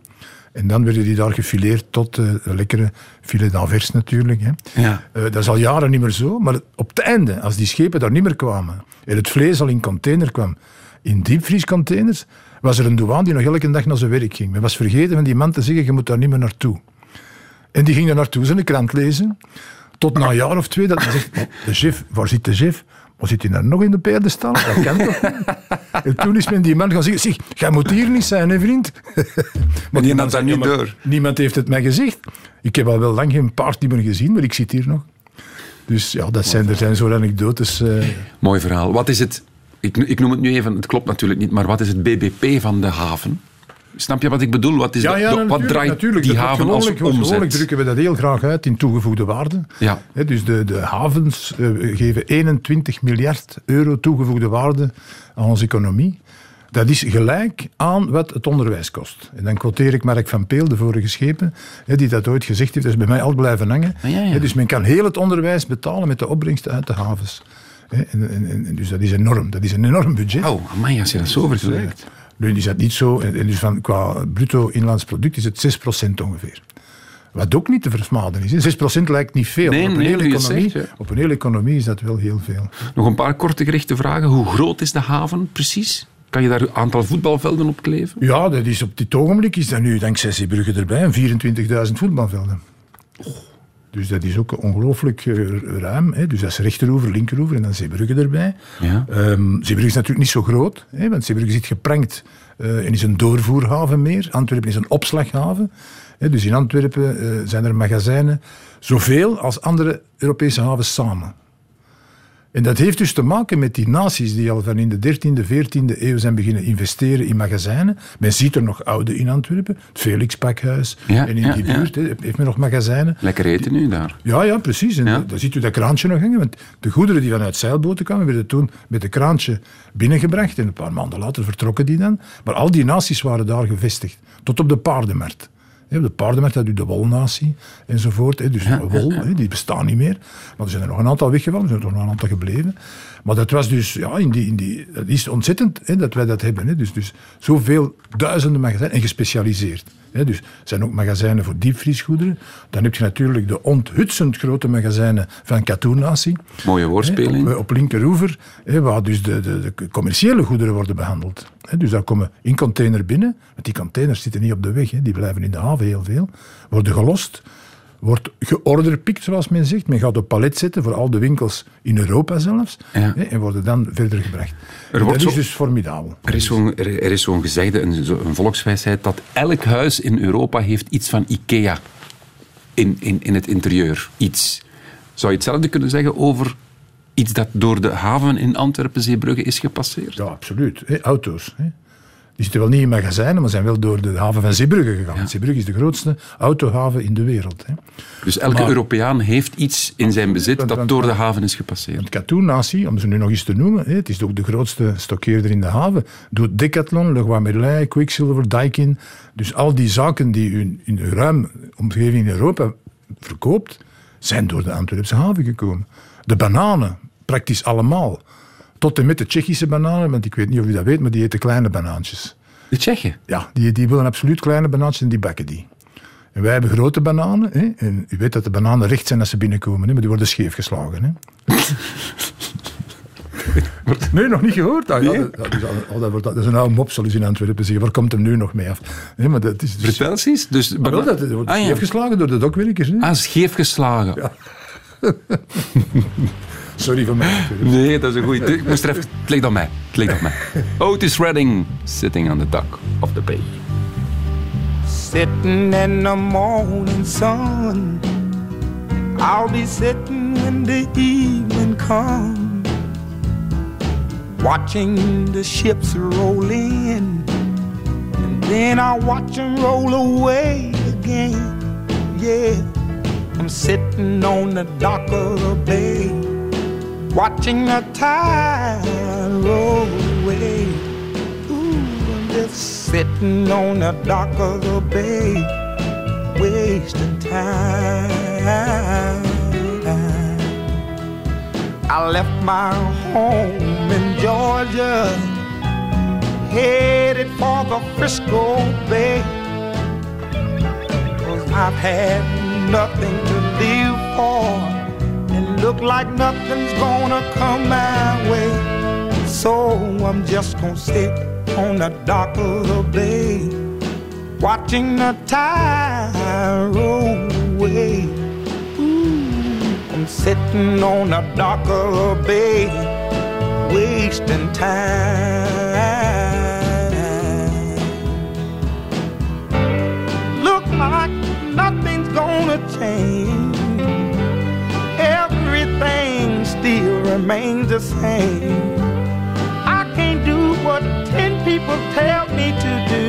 En dan werden die daar gefileerd tot eh, de lekkere filet d'Anvers natuurlijk. Hè. Ja. Eh, dat is al jaren niet meer zo. Maar op het einde, als die schepen daar niet meer kwamen en het vlees al in container kwam, in diepvriescontainers, was er een douane die nog elke dag naar zijn werk ging. Men was vergeten van die man te zeggen, je moet daar niet meer naartoe. En die ging daar naartoe, zijn krant lezen. Tot na een jaar of twee dat hij zegt, "Oh, de chef, waar zit de chef? Maar zit hij nou nog in de paardenstal? Dat kan toch niet? [LAUGHS] En toen is men die man gaan zeggen, zeg, jij moet hier niet zijn, hè vriend? [LAUGHS] Maar die dat niet "Ja, maar door." Niemand heeft het mij gezegd. Ik heb al wel lang geen paard meer gezien, maar ik zit hier nog. Dus ja, dat zijn, er zijn zo'n anekdotes. eh. Mooi verhaal. Wat is het, ik, ik noem het nu even, het klopt natuurlijk niet, maar wat is het BBP van de haven? Snap je wat ik bedoel? Wat, is Ja, dat- ja, wat draait natuurlijk. die haven als wordt Gewoonlijk omzet? drukken we dat heel graag uit in toegevoegde waarde. Ja. Dus de, de havens eh, geven 21 miljard euro toegevoegde waarde aan onze economie. Dat is gelijk aan wat het onderwijs kost. En dan quoteer ik Mark van Peel, de vorige schepen, die dat ooit gezegd heeft. Dat is bij mij altijd blijven hangen. Ah, ja, ja. Dus men kan heel het onderwijs betalen met de opbrengsten uit de havens. En, en, en- dus dat is enorm. Dat is een enorm budget. Oh, amai, als je dat zo vergelijkt. Nu is dat niet zo. En dus van, qua bruto inlands product is het 6% ongeveer. Wat ook niet te versmaden is. hè. 6% lijkt niet veel. Nee, op, een nee, hele economie, zegt, op een hele economie is dat wel heel veel. Nog een paar korte gerichte vragen. Hoe groot is de haven precies? Kan je daar een aantal voetbalvelden op kleven? Ja, dat is op dit ogenblik is dat nu dankzij Zeebrugge erbij en 24.000 voetbalvelden. Dus dat is ook ongelooflijk eh, ruim. Hè. Dus dat is rechteroever, linkeroever en dan Zeebrugge erbij. Ja. Ehm, Zeebrugge is natuurlijk niet zo groot, hè, want Zeebrugge zit geprankt eh, en is een doorvoerhaven meer. Antwerpen is een opslaghaven. Hè, dus in Antwerpen eh, zijn er magazijnen zoveel als andere Europese havens samen. En dat heeft dus te maken met die naties die al van in de 13e, 14e eeuw zijn beginnen investeren in magazijnen. Men ziet er nog oude in Antwerpen, het Felix-pakhuis. Ja, en in ja, die ja. buurt heeft men nog magazijnen. Lekker eten nu daar. Ja, ja, precies. En daar ziet u dat kraantje nog hangen. Want de goederen die vanuit zeilboten kwamen, werden toen met een kraantje binnengebracht. En een paar maanden later vertrokken die dan. Maar al die naties waren daar gevestigd. Tot op de paardenmarkt. Op de paardenmarkt had u de wolnatie enzovoort. Dus wol, die bestaan niet meer. Maar er zijn er nog een aantal weggevallen, er zijn er nog een aantal gebleven. Maar dat was dus, ja, in die, in die, het is ontzettend hè, dat wij dat hebben. Hè. Dus, dus zoveel duizenden magazijnen en gespecialiseerd. Hè. Dus er zijn ook magazijnen voor diepvriesgoederen. Dan heb je natuurlijk de onthutsend grote magazijnen van Katoenatie. Mooie woordspeling. Hè, Op, op linkeroever, hè, waar dus de, de, de commerciële goederen worden behandeld. Dus daar komen in container binnen, want die containers zitten niet op de weg, hè, die blijven in de haven heel veel, worden gelost, wordt georderpikt, zoals men zegt. Men gaat op palet zetten voor al de winkels in Europa zelfs, Ja. hè, en worden dan verder gebracht. Er wordt dat is zo- dus formidabel. Er is zo'n is zo'n gezegde, een, zo- een volkswijsheid, dat elk huis in Europa heeft iets van IKEA in, in, in het interieur. Iets. Zou je hetzelfde kunnen zeggen over iets dat door de haven in Antwerpen-Zeebrugge is gepasseerd? Ja, absoluut. Auto's. Die zitten wel niet in magazijnen, maar zijn wel door de haven van Zeebrugge gegaan. Zeebrugge is de grootste autohaven in de wereld. Hè. Dus elke Maar- Europeaan heeft iets in zijn bezit Want- dat door de haven is gepasseerd. Want Katoen-natie, om ze nu nog eens te noemen, hè, het is ook de grootste stokkeerder in de haven, doet Decathlon, Leroy Merlin, Quicksilver, Daikin. Dus al die zaken die u in- in de ruim omgeving in Europa verkoopt, zijn door de Antwerpse haven gekomen. De bananen, praktisch allemaal. Tot en met de Tsjechische bananen, want ik weet niet of u dat weet, maar die eten kleine banaantjes. De Tsjechen. Ja, die, die willen absoluut kleine banaantjes en die bakken die. En wij hebben grote bananen. Hè? En u weet dat de bananen recht zijn als ze binnenkomen, hè? maar die worden scheef geslagen. Hè? [LAUGHS] nee, nog niet gehoord? Ah, ja, dat, dat, is, al- oh, dat, wordt, dat is een oude mop, zullen ze in Antwerpen zeggen. Waar komt hem nu nog mee af? Nee, maar dat is dus, eens. Dus, maar wel, dat, dat wordt Ah, ja. scheef geslagen door de dokwerkers. Hè? Ah, scheef geslagen. [LAUGHS] Sorry voor mij. natuurlijk. Nee, dat is een goeie. Ik moest er even... Het ligt aan mij. Het ligt aan mij. Otis Redding, sitting on the dock of the bay. Sitting in the morning sun. I'll be sitting when the evening comes. Watching the ships roll in. And then I'll watch them roll away again. Yeah. I'm sitting on the dock of the bay. Watching the tide roll away. Ooh, I'm just sitting on the dock of the bay, wasting time. I left my home in Georgia, headed for the Frisco Bay. Cause I've had nothing to live for, and look like nothing's gonna come my way. So I'm just gonna sit on the dock of the bay, watching the tide roll away. Ooh, I'm sitting on the dock of the bay, wasting time. Change. Everything still remains the same. I can't do what ten people tell me to do.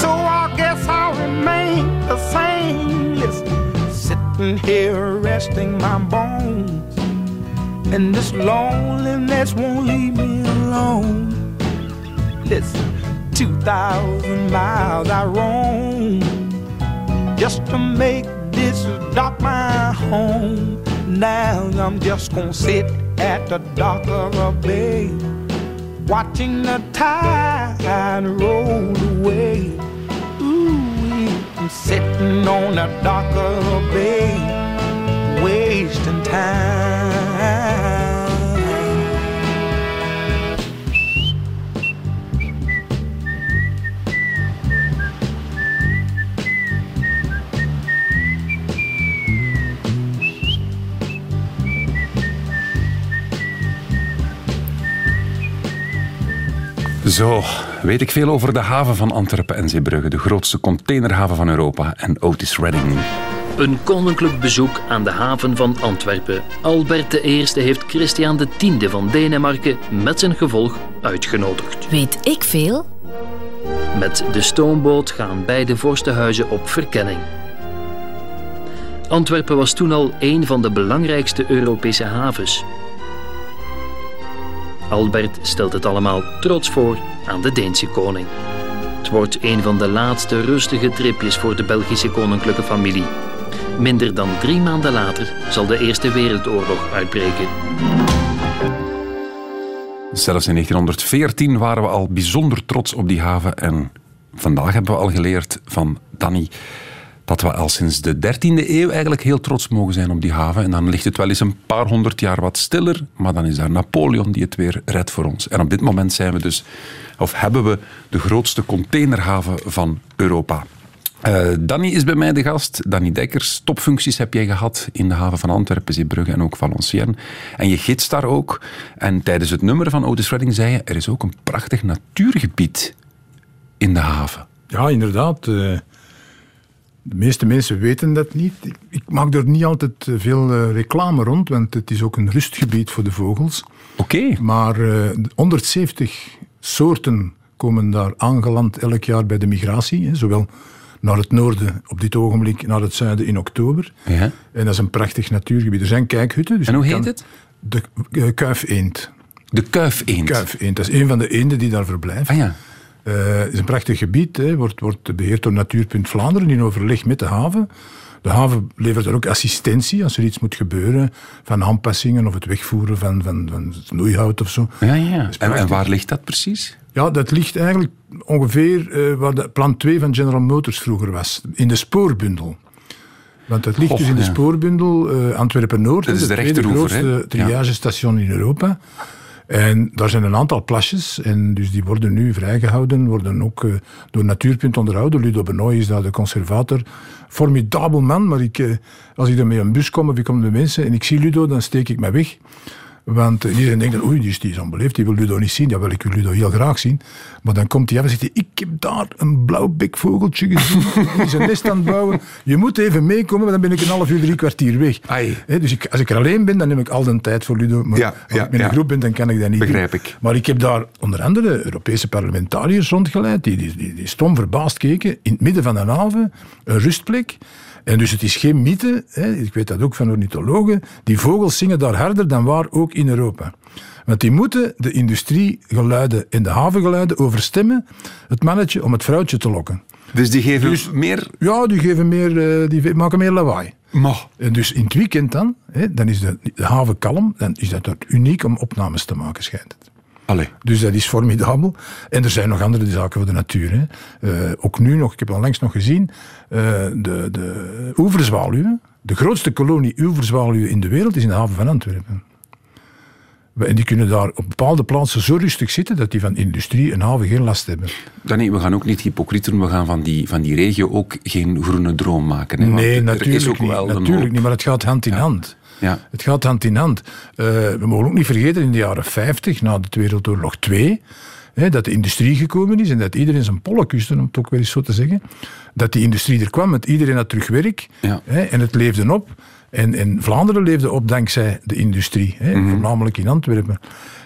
So I guess I'll remain the same. Listen, sitting here resting my bones. And this loneliness won't leave me alone. Listen, 2,000 miles I roam just to make this dock my home. Now I'm just gonna sit at the dock of a bay, watching the tide roll away. Ooh, I'm sitting on the dock of a bay, wasting time. Zo, weet ik veel over de haven van Antwerpen en Zeebrugge, de grootste containerhaven van Europa en Otis Redding. Een koninklijk bezoek aan de haven van Antwerpen. Albert I heeft Christian X van Denemarken met zijn gevolg uitgenodigd. Weet ik veel? Met de stoomboot gaan beide vorstenhuizen op verkenning. Antwerpen was toen al een van de belangrijkste Europese havens. Albert stelt het allemaal trots voor aan de Deense koning. Het wordt een van de laatste rustige tripjes voor de Belgische koninklijke familie. Minder dan drie maanden later zal de Eerste Wereldoorlog uitbreken. Zelfs in 1914 waren we al bijzonder trots op die haven. En vandaag hebben we al geleerd van Danny dat we al sinds de 13e eeuw eigenlijk heel trots mogen zijn op die haven. En dan ligt het wel eens een paar honderd jaar wat stiller, maar dan is daar Napoleon die het weer redt voor ons. En op dit moment zijn we dus, of hebben we de grootste containerhaven van Europa. Uh, Danny is bij mij de gast. Danny Dekkers, topfuncties heb jij gehad in de haven van Antwerpen, Zeebrugge en ook Valenciennes. En je gids daar ook. En tijdens het nummer van Otis Redding zei je, er is ook een prachtig natuurgebied in de haven. Ja, inderdaad. Uh, de meeste mensen weten dat niet. Ik, ik maak er niet altijd eh, veel uh, reclame rond, want het is ook een rustgebied voor de vogels. Oké. Maar uh, 170 soorten komen daar aangeland elk jaar bij de migratie. Hè, zowel naar het noorden op dit ogenblik, naar het zuiden in oktober. Ja. En dat is een prachtig natuurgebied. Er zijn kijkhutten. Dus en hoe heet het? De uh, kuifeend. De kuifeend. Kuifeend, dat is een van de eenden die daar verblijft. Ah ja. Eh, Het is een prachtig gebied, hè. Wordt, wordt beheerd door Natuurpunt Vlaanderen in overleg met de haven. De haven levert er ook assistentie als er iets moet gebeuren, van aanpassingen of het wegvoeren van, van, van snoeihout of zo. Ja, ja. En, waar ligt dat precies? Ja, dat ligt eigenlijk ongeveer eh, waar de plan 2 van General Motors vroeger was, in de spoorbundel. Want dat ligt dus in de ja. spoorbundel eh, Antwerpen-Noord, Dat is de hè? grootste triagestation in Europa. En daar zijn een aantal plasjes, en dus die worden nu vrijgehouden, worden ook eh, door Natuurpunt onderhouden. Ludo Benoy is daar de conservator. Formidabel man, maar ik, eh, als ik er met een bus kom of ik kom met mensen en ik zie Ludo, dan steek ik mij weg. Want iedereen denkt, oei, die is, die is onbeleefd, die wil Ludo niet zien. Ja, wel, ik wil Ludo heel graag zien. Maar dan komt hij af en zegt hij, ik heb daar een blauw bekvogeltje gezien. [LAUGHS] Die een nest aan het bouwen. Je moet even meekomen, maar dan ben ik een half uur, drie kwartier weg. Hè, dus ik, als ik er alleen ben, dan neem ik al de tijd voor Ludo. Maar Ja, als ja, ik met een ja. groep ben, dan kan ik dat niet Begrijp doen. ik. Maar ik heb daar onder andere Europese parlementariërs rondgeleid, die, die, die, die stom verbaasd keken, in het midden van een haven, een rustplek. En dus het is geen mythe, hè, ik weet dat ook van ornithologen, die vogels zingen daar harder dan waar ook in Europa. Want die moeten de industriegeluiden en de havengeluiden overstemmen, het mannetje om het vrouwtje te lokken. Dus die geven Dus- meer... Ja, die, geven meer, eh, die maken meer lawaai. Maar, En dus in het weekend dan, hè, dan is de, de haven kalm, dan is dat uniek om opnames te maken, schijnt het. Allee. Dus dat is formidabel. En er zijn nog andere zaken voor de natuur. Hè. Eh, ook nu nog, ik heb onlangs nog gezien, eh, de, de oeverzwaluwen. De grootste kolonie oeverzwaluwen in de wereld is in de haven van Antwerpen. En die kunnen daar op bepaalde plaatsen zo rustig zitten dat die van industrie en haven geen last hebben. Danny, we gaan ook niet hypocriet doen. We gaan van die, van die regio ook geen groene droom maken. Hè? Nee, natuurlijk, is ook niet, wel natuurlijk niet, maar het gaat hand in hand. Ja. Het gaat hand in hand. Eh, we mogen ook niet vergeten, in de jaren 50, na de Wereldoorlog 2, hè, dat de industrie gekomen is en dat iedereen zijn pollen kuste, om het ook wel eens zo te zeggen. Dat die industrie er kwam, met iedereen had terug werk Ja. hè, en het leefde op. En, en Vlaanderen leefde op dankzij de industrie, hè, Mhm. voornamelijk in Antwerpen.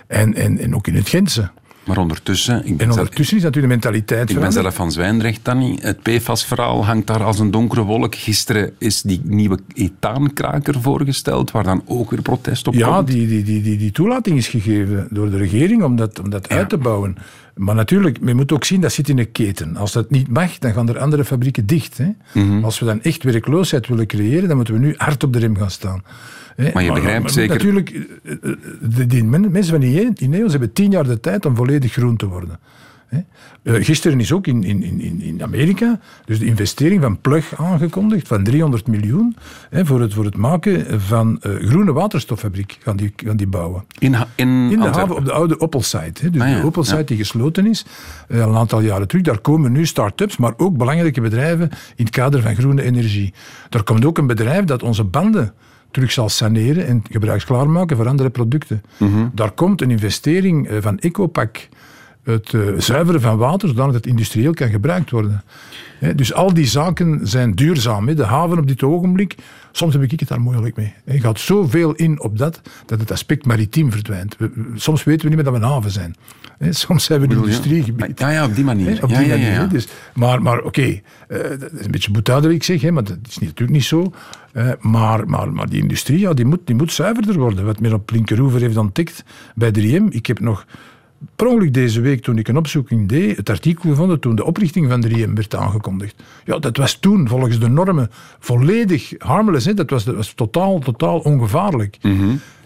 En, en, en ook in het Gentse. Maar ondertussen... Ik ben, En zelf, ondertussen is natuurlijk de mentaliteit ik ben zelf van Zwijndrecht, Danny. Het PFAS-verhaal hangt daar als een donkere wolk. Gisteren is die nieuwe ethaankraker voorgesteld, waar dan ook weer protest op Ja, komt. die, die, die, die, die toelating is gegeven door de regering om dat, om dat uit te bouwen. Maar natuurlijk, je moet ook zien, dat zit in een keten. Als dat niet mag, dan gaan er andere fabrieken dicht. Hè. Mhm. Als we dan echt werkloosheid willen creëren, dan moeten we nu hard op de rem gaan staan. Hè. Maar je begrijpt zeker- Natuurlijk, eh, eh, de, die men- mensen van die Ineos hebben tien jaar de tijd om volledig groen te worden. Eh, Gisteren is ook in, in, in, in Amerika dus de investering van Plug aangekondigd van 300 miljoen hè, voor, het, voor het maken van eh, groene waterstoffabriek gaan die, gaan die bouwen. In, in, In de haven op de oude Opel-site. hè. Dus Ah, ja, de Opel-site ja. die gesloten is, eh, al een aantal jaren terug. Daar komen nu start-ups, maar ook belangrijke bedrijven in het kader van groene energie. Daar komt ook een bedrijf dat onze banden terug zal saneren en gebruiksklaar maken voor andere producten. Mhm. Daar komt een investering van Ecopac het eh, zuiveren van water, zodat het industrieel kan gebruikt worden. Dus al die zaken zijn duurzaam. De haven op dit ogenblik, soms heb ik het daar moeilijk mee. Je gaat zoveel in op dat, dat het aspect maritiem verdwijnt. We- soms weten we niet meer dat we een haven zijn. Soms zijn we een industriegebied. Ja, ja, op die manier. Op Ja, die ja, manier, ja. Dus, maar maar oké, eh, dat is een beetje ik zeg, maar dat is natuurlijk niet zo. Eh, maar, maar, maar die industrie, ja, die, moet, die moet zuiverder worden. Wat men op Linkeroever heeft ontdekt bij 3M. Ik heb nog per ongeluk deze week, toen ik een opzoeking deed, het artikel gevonden toen de oprichting van 3M werd aangekondigd. Ja, dat was toen volgens de normen volledig harmless. Hè. Dat was, dat was totaal, totaal ongevaarlijk.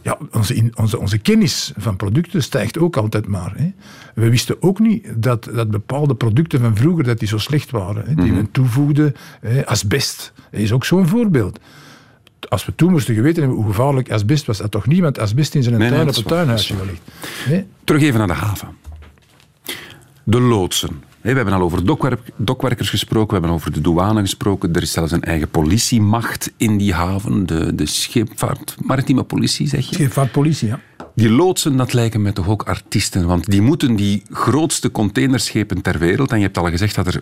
Ja, onze, onze, onze kennis van producten stijgt ook altijd maar. Hè. We wisten ook niet dat, dat bepaalde producten van vroeger dat die zo slecht waren. Hè, die men toevoegden. Hè. Asbest is ook zo'n voorbeeld. Als we toen moesten geweten hebben hoe gevaarlijk asbest was, had toch niemand asbest in zijn Nee, nee, tuin dat op het tuinhuisje dat is gelegd. Hè. Terug even naar de haven. De loodsen. We hebben al over dokwerk- dokwerkers gesproken, we hebben over de douane gesproken. Er is zelfs een eigen politiemacht in die haven, de, de scheepvaart, maritieme politie, zeg je. Scheepvaartpolitie, ja. Die loodsen, dat lijken mij toch ook artiesten, want die moeten die grootste containerschepen ter wereld, en je hebt al gezegd dat er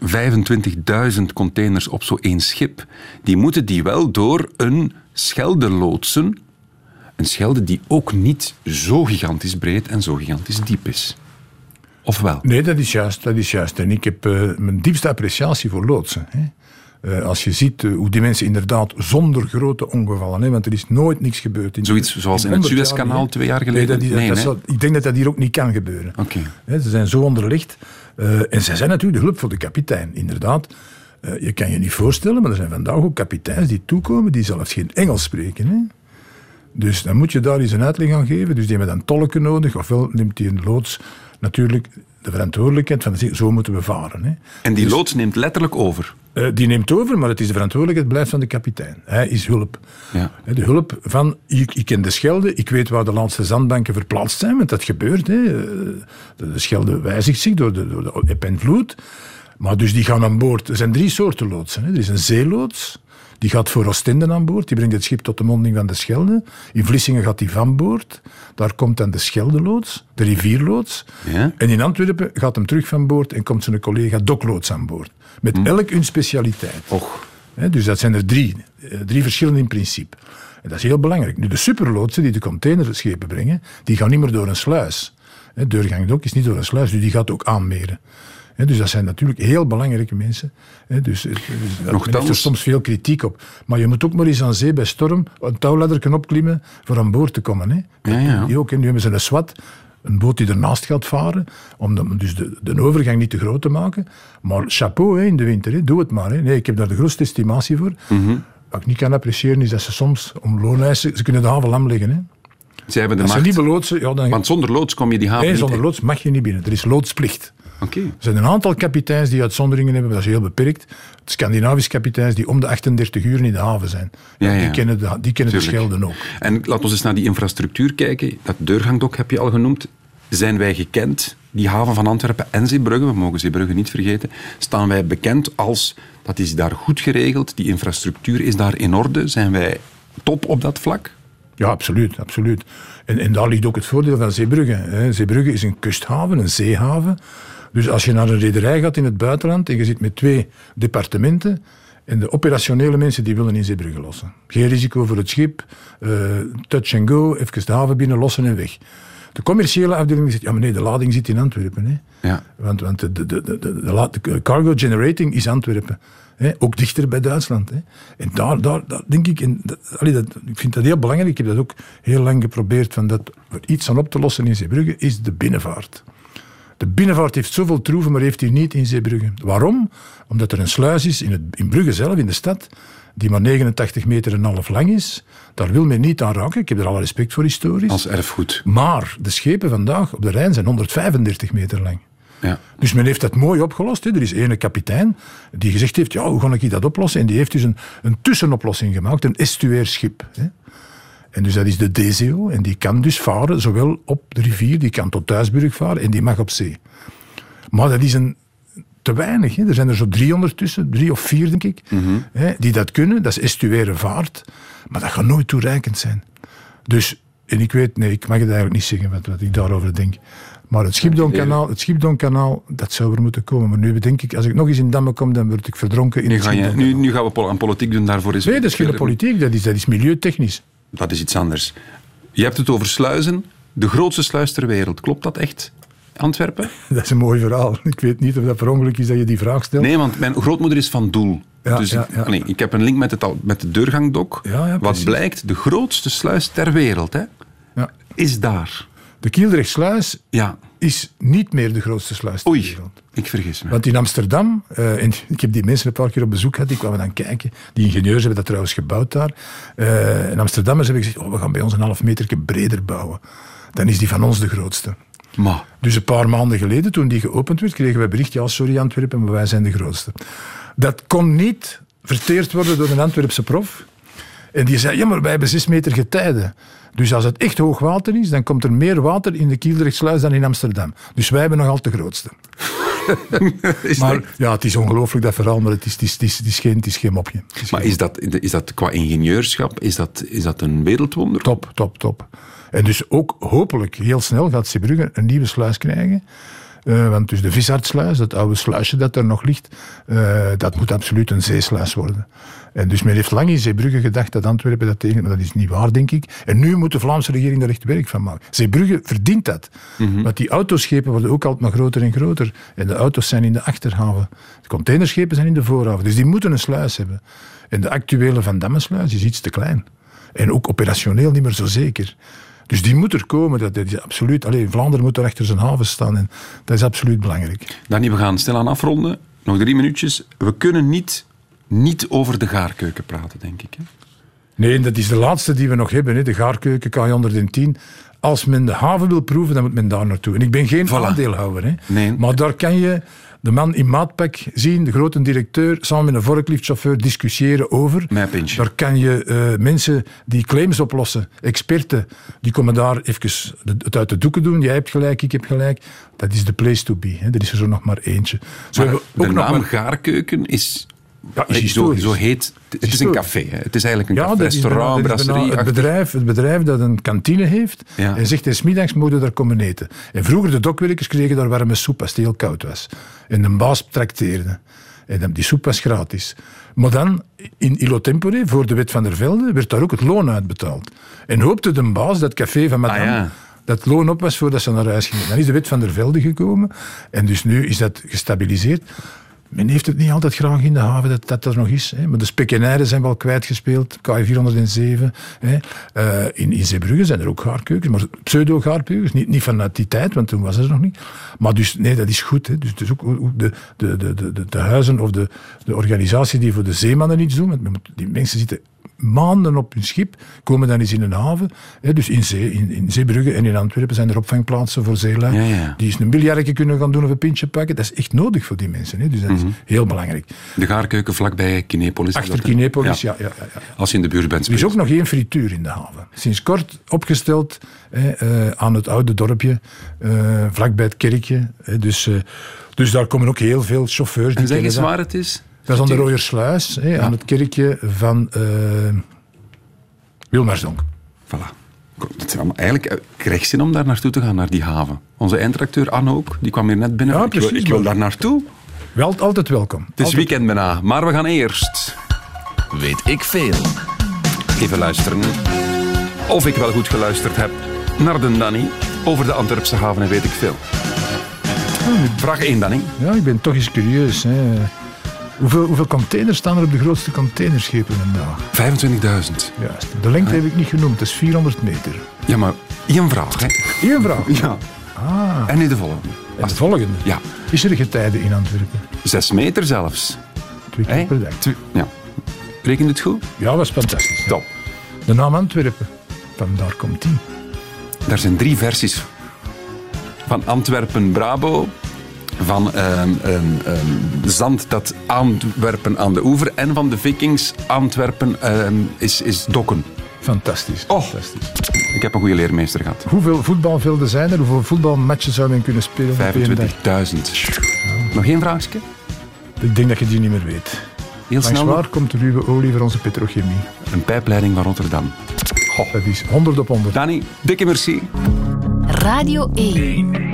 25.000 containers op zo'n één schip, die moeten die wel door een schelde loodsen. Een schelde die ook niet zo gigantisch breed en zo gigantisch diep is. Of wel? Nee, dat is juist. Dat is juist. En ik heb eh, mijn diepste appreciatie voor loodsen. Hè. Eh, als je ziet eh, hoe die mensen inderdaad zonder grote ongevallen, hè, want er is nooit niks gebeurd. In, Zoiets zoals in het 100 jaar Suezkanaal twee jaar Nee, geleden? dat, dat- Nee, dat ik denk dat dat hier ook niet kan gebeuren. Oké. Hè, ze zijn zo onderlegd. Eh, en zij zijn natuurlijk de hulp voor de kapitein, inderdaad. Eh, je kan je niet voorstellen, maar er zijn vandaag ook kapiteins die toekomen die zelfs geen Engels spreken. Hè? Dus dan moet je daar eens een uitleg aan geven. Dus die hebben dan tolken nodig, ofwel neemt die een loods natuurlijk de verantwoordelijkheid van zo moeten we varen. Hè. En die loods neemt letterlijk over. Eh, die neemt over, maar het is de verantwoordelijkheid blijft van de kapitein. Hij is hulp. Ja. De hulp van, ik, ik ken de Schelde, ik weet waar de laatste zandbanken verplaatst zijn, want dat gebeurt. Hè. Eh, De, de Schelde wijzigt zich door de, door de eb en vloed. Maar dus die gaan aan boord. Er zijn drie soorten loodsen. Hè. Er is een zeeloods, die gaat voor Oostende aan boord. Die brengt het schip tot de monding van de Schelde. In Vlissingen gaat die van boord. Daar komt dan de Scheldeloods, de rivierloods. Ja. En in Antwerpen gaat hem terug van boord en komt zijn collega dokloods aan boord. Met elk hun specialiteit. Och. Dus dat zijn er drie. Eh, Drie verschillende in principe. En dat is heel belangrijk. Nu, de superloodsen die de containerschepen brengen, die gaan niet meer door een sluis. Hè, Deurgang Dok is niet door een sluis, dus die gaat ook aanmeren. Dus dat zijn natuurlijk heel belangrijke mensen. Dus, dus, er Nochtans- soms veel kritiek op. Maar je moet ook maar eens aan zee bij storm een touwladder opklimmen voor aan boord te komen. Hè. Ja, ja. Die ook. Nu hebben ze een SWAT, een boot die ernaast gaat varen, om de, dus de, de overgang niet te groot te maken. Maar chapeau hè, in de winter, hè. doe het maar. Hè. Nee, ik heb daar de grootste estimatie voor. Mhm. Wat ik niet kan appreciëren is dat ze soms om looneisen, ze kunnen de haven lam leggen. Hè. Zij hebben de Als ze macht. niet beloodsen, ja, dan... Want zonder loods kom je die haven nee, niet zonder in. loods mag je niet binnen. Er is loodsplicht. Er zijn een aantal kapiteins die uitzonderingen hebben, maar dat is heel beperkt. Scandinavische kapiteins die om de 38 uur in de haven zijn. Ja, ja. Die kennen de, die kennen de. Schelden ook. En laten we eens naar die infrastructuur kijken. Dat deurgangdok heb je al genoemd. Zijn wij gekend, die haven van Antwerpen en Zeebrugge, we mogen Zeebrugge niet vergeten, staan wij bekend als, dat is daar goed geregeld, die infrastructuur is daar in orde, zijn wij top op dat vlak? Ja, absoluut. absoluut. En, en daar ligt ook het voordeel van Zeebrugge. Hè. Zeebrugge is een kusthaven, een zeehaven. Dus als je naar een rederij gaat in het buitenland en je zit met twee departementen en de operationele mensen die willen in Zeebrugge lossen. Geen risico voor het schip, eh, touch and go, even de haven binnen, lossen en weg. De commerciële afdeling zegt, ja maar nee, de lading zit in Antwerpen. Hè. Ja. Want, want de, de, de, de, cargo generating is Antwerpen. Hè? Ook dichter bij Duitsland. Hè? En daar, daar, daar denk ik, en dat, allee, dat, ik vind dat heel belangrijk. Ik heb dat ook heel lang geprobeerd van dat iets aan op te lossen in Zeebrugge, is de binnenvaart. De binnenvaart heeft zoveel troeven, maar heeft die niet in Zeebrugge. Waarom? Omdat er een sluis is in, het, in Brugge zelf, in de stad, die maar 89 meter en half lang is. Daar wil men niet aan raken. Ik heb er alle respect voor historisch. Als erfgoed. Maar de schepen vandaag op de Rijn zijn 135 meter lang. Ja. Dus men heeft dat mooi opgelost. Hè. Er is ene kapitein die gezegd heeft, ja, hoe ga ik dat oplossen? En die heeft dus een, een tussenoplossing gemaakt, een estuairschip. Hè. En dus dat is de DZO. En die kan dus varen, zowel op de rivier, die kan tot Thuisburg varen, en die mag op zee. Maar dat is een, te weinig. Hè. Er zijn er zo drie ondertussen, drie of vier denk ik, hè, die dat kunnen. Dat is estuaire vaart. Maar dat gaat nooit toereikend zijn. Dus, en ik weet, nee, ik mag het eigenlijk niet zeggen wat, wat ik daarover denk. Maar het Schipdoonkanaal, het Schipdoonkanaal, dat zou er moeten komen. Maar nu bedenk ik, als ik nog eens in Damme kom, dan word ik verdronken in Nu, het ga je, Schipdoonkanaal. nu, nu gaan we aan politiek doen, daarvoor is... Nee, dat is geen politiek, dat is, dat is milieutechnisch. Dat is iets anders. Je hebt het over sluizen. De grootste sluis ter wereld. Klopt dat echt? Antwerpen? [LAUGHS] Dat is een mooi verhaal. Ik weet niet of dat per ongeluk is dat je die vraag stelt. Nee, want mijn grootmoeder is van Doel. Ja, dus ja, ik, allee, ik heb een link met, het, met de deurgangdok. Wat blijkt, de grootste sluis ter wereld hè, Ja. is daar. De Kielderechtsluis Ja. is niet meer de grootste sluis ter Oei, wereld. ik vergis me. Want in Amsterdam, eh, en ik heb die mensen een paar keer op bezoek gehad, die kwamen dan kijken. Die ingenieurs hebben dat trouwens gebouwd daar. Eh en Amsterdammers hebben gezegd, oh, we gaan bij ons een half meter breder bouwen. Dan is die van ons de grootste. Maar, Dus een paar maanden geleden, toen die geopend werd, kregen we bericht, ja, sorry Antwerpen, maar wij zijn de grootste. Dat kon niet verteerd worden door een Antwerpse prof. En die zei, ja, maar wij hebben zes meter getijden. Dus als het echt hoog water is, dan komt er meer water in de Kielderechtsluis dan in Amsterdam. Dus wij hebben nog altijd de grootste. [LAUGHS] Maar ja, het is ongelooflijk dat verhaal, maar het is, het is, het is, het is, geen, het is geen mopje. Maar is dat, is dat qua ingenieurschap, is dat, is dat een wereldwonder? Top, top, top. En dus ook hopelijk heel snel gaat Zeebrugge een nieuwe sluis krijgen. Eh, want dus de Visartsluis, dat oude sluisje dat er nog ligt, eh, dat moet absoluut een zeesluis worden. En dus men heeft lang in Zeebrugge gedacht dat Antwerpen dat tegen, maar dat is niet waar, denk ik. En nu moet de Vlaamse regering daar echt werk van maken. Zeebrugge verdient dat. Want die autoschepen worden ook altijd maar groter en groter. En de auto's zijn in de achterhaven. De containerschepen zijn in de voorhaven. Dus die moeten een sluis hebben. En de actuele Van Dammesluis is iets te klein. En ook operationeel niet meer zo zeker. Dus die moet er komen. Dat, dat is absoluut. Alleen Vlaanderen moet er achter zijn haven staan. En dat is absoluut belangrijk. Danny, we gaan stilaan afronden. Nog drie minuutjes. We kunnen niet, niet over de gaarkeuken praten, denk ik. Hè? Nee, dat is de laatste die we nog hebben. Hè. De gaarkeuken K110. Als men de haven wil proeven, dan moet men daar naartoe. En ik ben geen Voilà. aandeelhouder. Hè. Nee. Maar daar kan je de man in maatpak zien, de grote directeur, samen met een vorkliftchauffeur discussiëren over. Mijn. Daar kan je eh, mensen die claims oplossen, experten, die komen daar even het uit de doeken doen. Jij hebt gelijk, ik heb gelijk. Dat is de place to be. Hè. Er is er zo nog maar eentje. Zo Maar de ook nog naam maar- gaarkeuken is... Ja, is zo, historisch. zo heet... Het is een café. Hè. Het is eigenlijk een Ja, café, restaurant, brasserie. het, bedrijf, het bedrijf dat een kantine heeft. Ja. En zegt, en smiddags mogen daar komen eten. En vroeger, de dokwerkers kregen daar warme soep als het heel koud was. En de baas trakteerde. En die soep was gratis. Maar dan, in Ilo Tempore, voor de wet van der Velde, werd daar ook het loon uitbetaald. En hoopte de baas dat café van madame... Ah, ja. Dat loon op was voordat ze naar huis gingen. Dan is de wet van der Velde gekomen. En dus nu is dat gestabiliseerd. Men heeft het niet altijd graag in de haven dat dat er nog is. Hè. Maar de spekkenijden zijn wel kwijtgespeeld. K407. Hè. Eh, in, in Zeebrugge zijn er ook gaarkeukens, maar pseudo-gaarkeukens. Niet, niet vanuit die tijd, want toen was het nog niet. Maar dus, nee, dat is goed. Hè. Dus, dus ook de, de, de, de, de, huizen of de, de organisatie die voor de zeemannen iets doen. Die mensen zitten maanden op hun schip, komen dan eens in een haven. Hè, dus in, Zee, in, in Zeebrugge en in Antwerpen zijn er opvangplaatsen voor zeelui. Ja, ja. Die eens een biljartje kunnen gaan doen of een pintje pakken. Dat is echt nodig voor die mensen. Hè. Dus dat Mhm. is heel belangrijk. De gaarkeuken vlakbij Kinepolis. is Achter? Kinepolis, ja. Ja. Als je in de buurt bent. Er is ook nog geen frituur in de haven. Sinds kort opgesteld hè, eh, aan het oude dorpje, eh, vlakbij het kerkje. Hè, dus, eh, dus daar komen ook heel veel chauffeurs. die En zeg eens waar het is. Dat is aan de Rooiersluis, hè, aan het kerkje van eh Wilmarsdonk. Voilà. Het zijn allemaal, eigenlijk eh, krijg zin om daar naartoe te gaan, naar die haven. Onze eindredacteur Anne ook, die kwam hier net binnen. Ja, ik, wil, precies, ik wil daar naartoe. Wel altijd welkom. Het is weekend bijna, maar we gaan eerst Weet ik veel. even luisteren. Of ik wel goed geluisterd heb naar de Danny over de Antwerpse haven en weet ik veel. Vraag 1, Danny. Ja, ik ben toch eens curieus. Hè. Hoeveel, hoeveel containers staan er op de grootste containerschepen vandaag? 25.000. Juist. De lengte heb ik niet genoemd, dat is 400 meter. Ja, maar één vraag, hè? Eén vraag. Ja. Ah, En nu de volgende. en de volgende. Ja, Is er getijden in Antwerpen? zes meter zelfs. Twee keer per dag. Twee- Ja. Rekent het goed? Ja, was fantastisch. hè. Top. De naam Antwerpen, vandaar komt die. Daar zijn drie versies. Van Antwerpen-Brabo, van ehm, ehm, ehm, zand dat Antwerpen aan de oever en van de Vikings Antwerpen ehm, is, is dokken. Fantastisch. Oh. fantastisch. Ik heb een goede leermeester gehad. Hoeveel voetbalvelden zijn er? Hoeveel voetbalmatches zou men kunnen spelen op één dag? 25.000. Nog één vraagje? Ik denk dat je die niet meer weet. Heel Langs snel. waar komt de ruwe olie voor onze petrochemie? Een pijpleiding van Rotterdam. Dat is 100 op 100. Danny, dikke merci. Radio 1. weet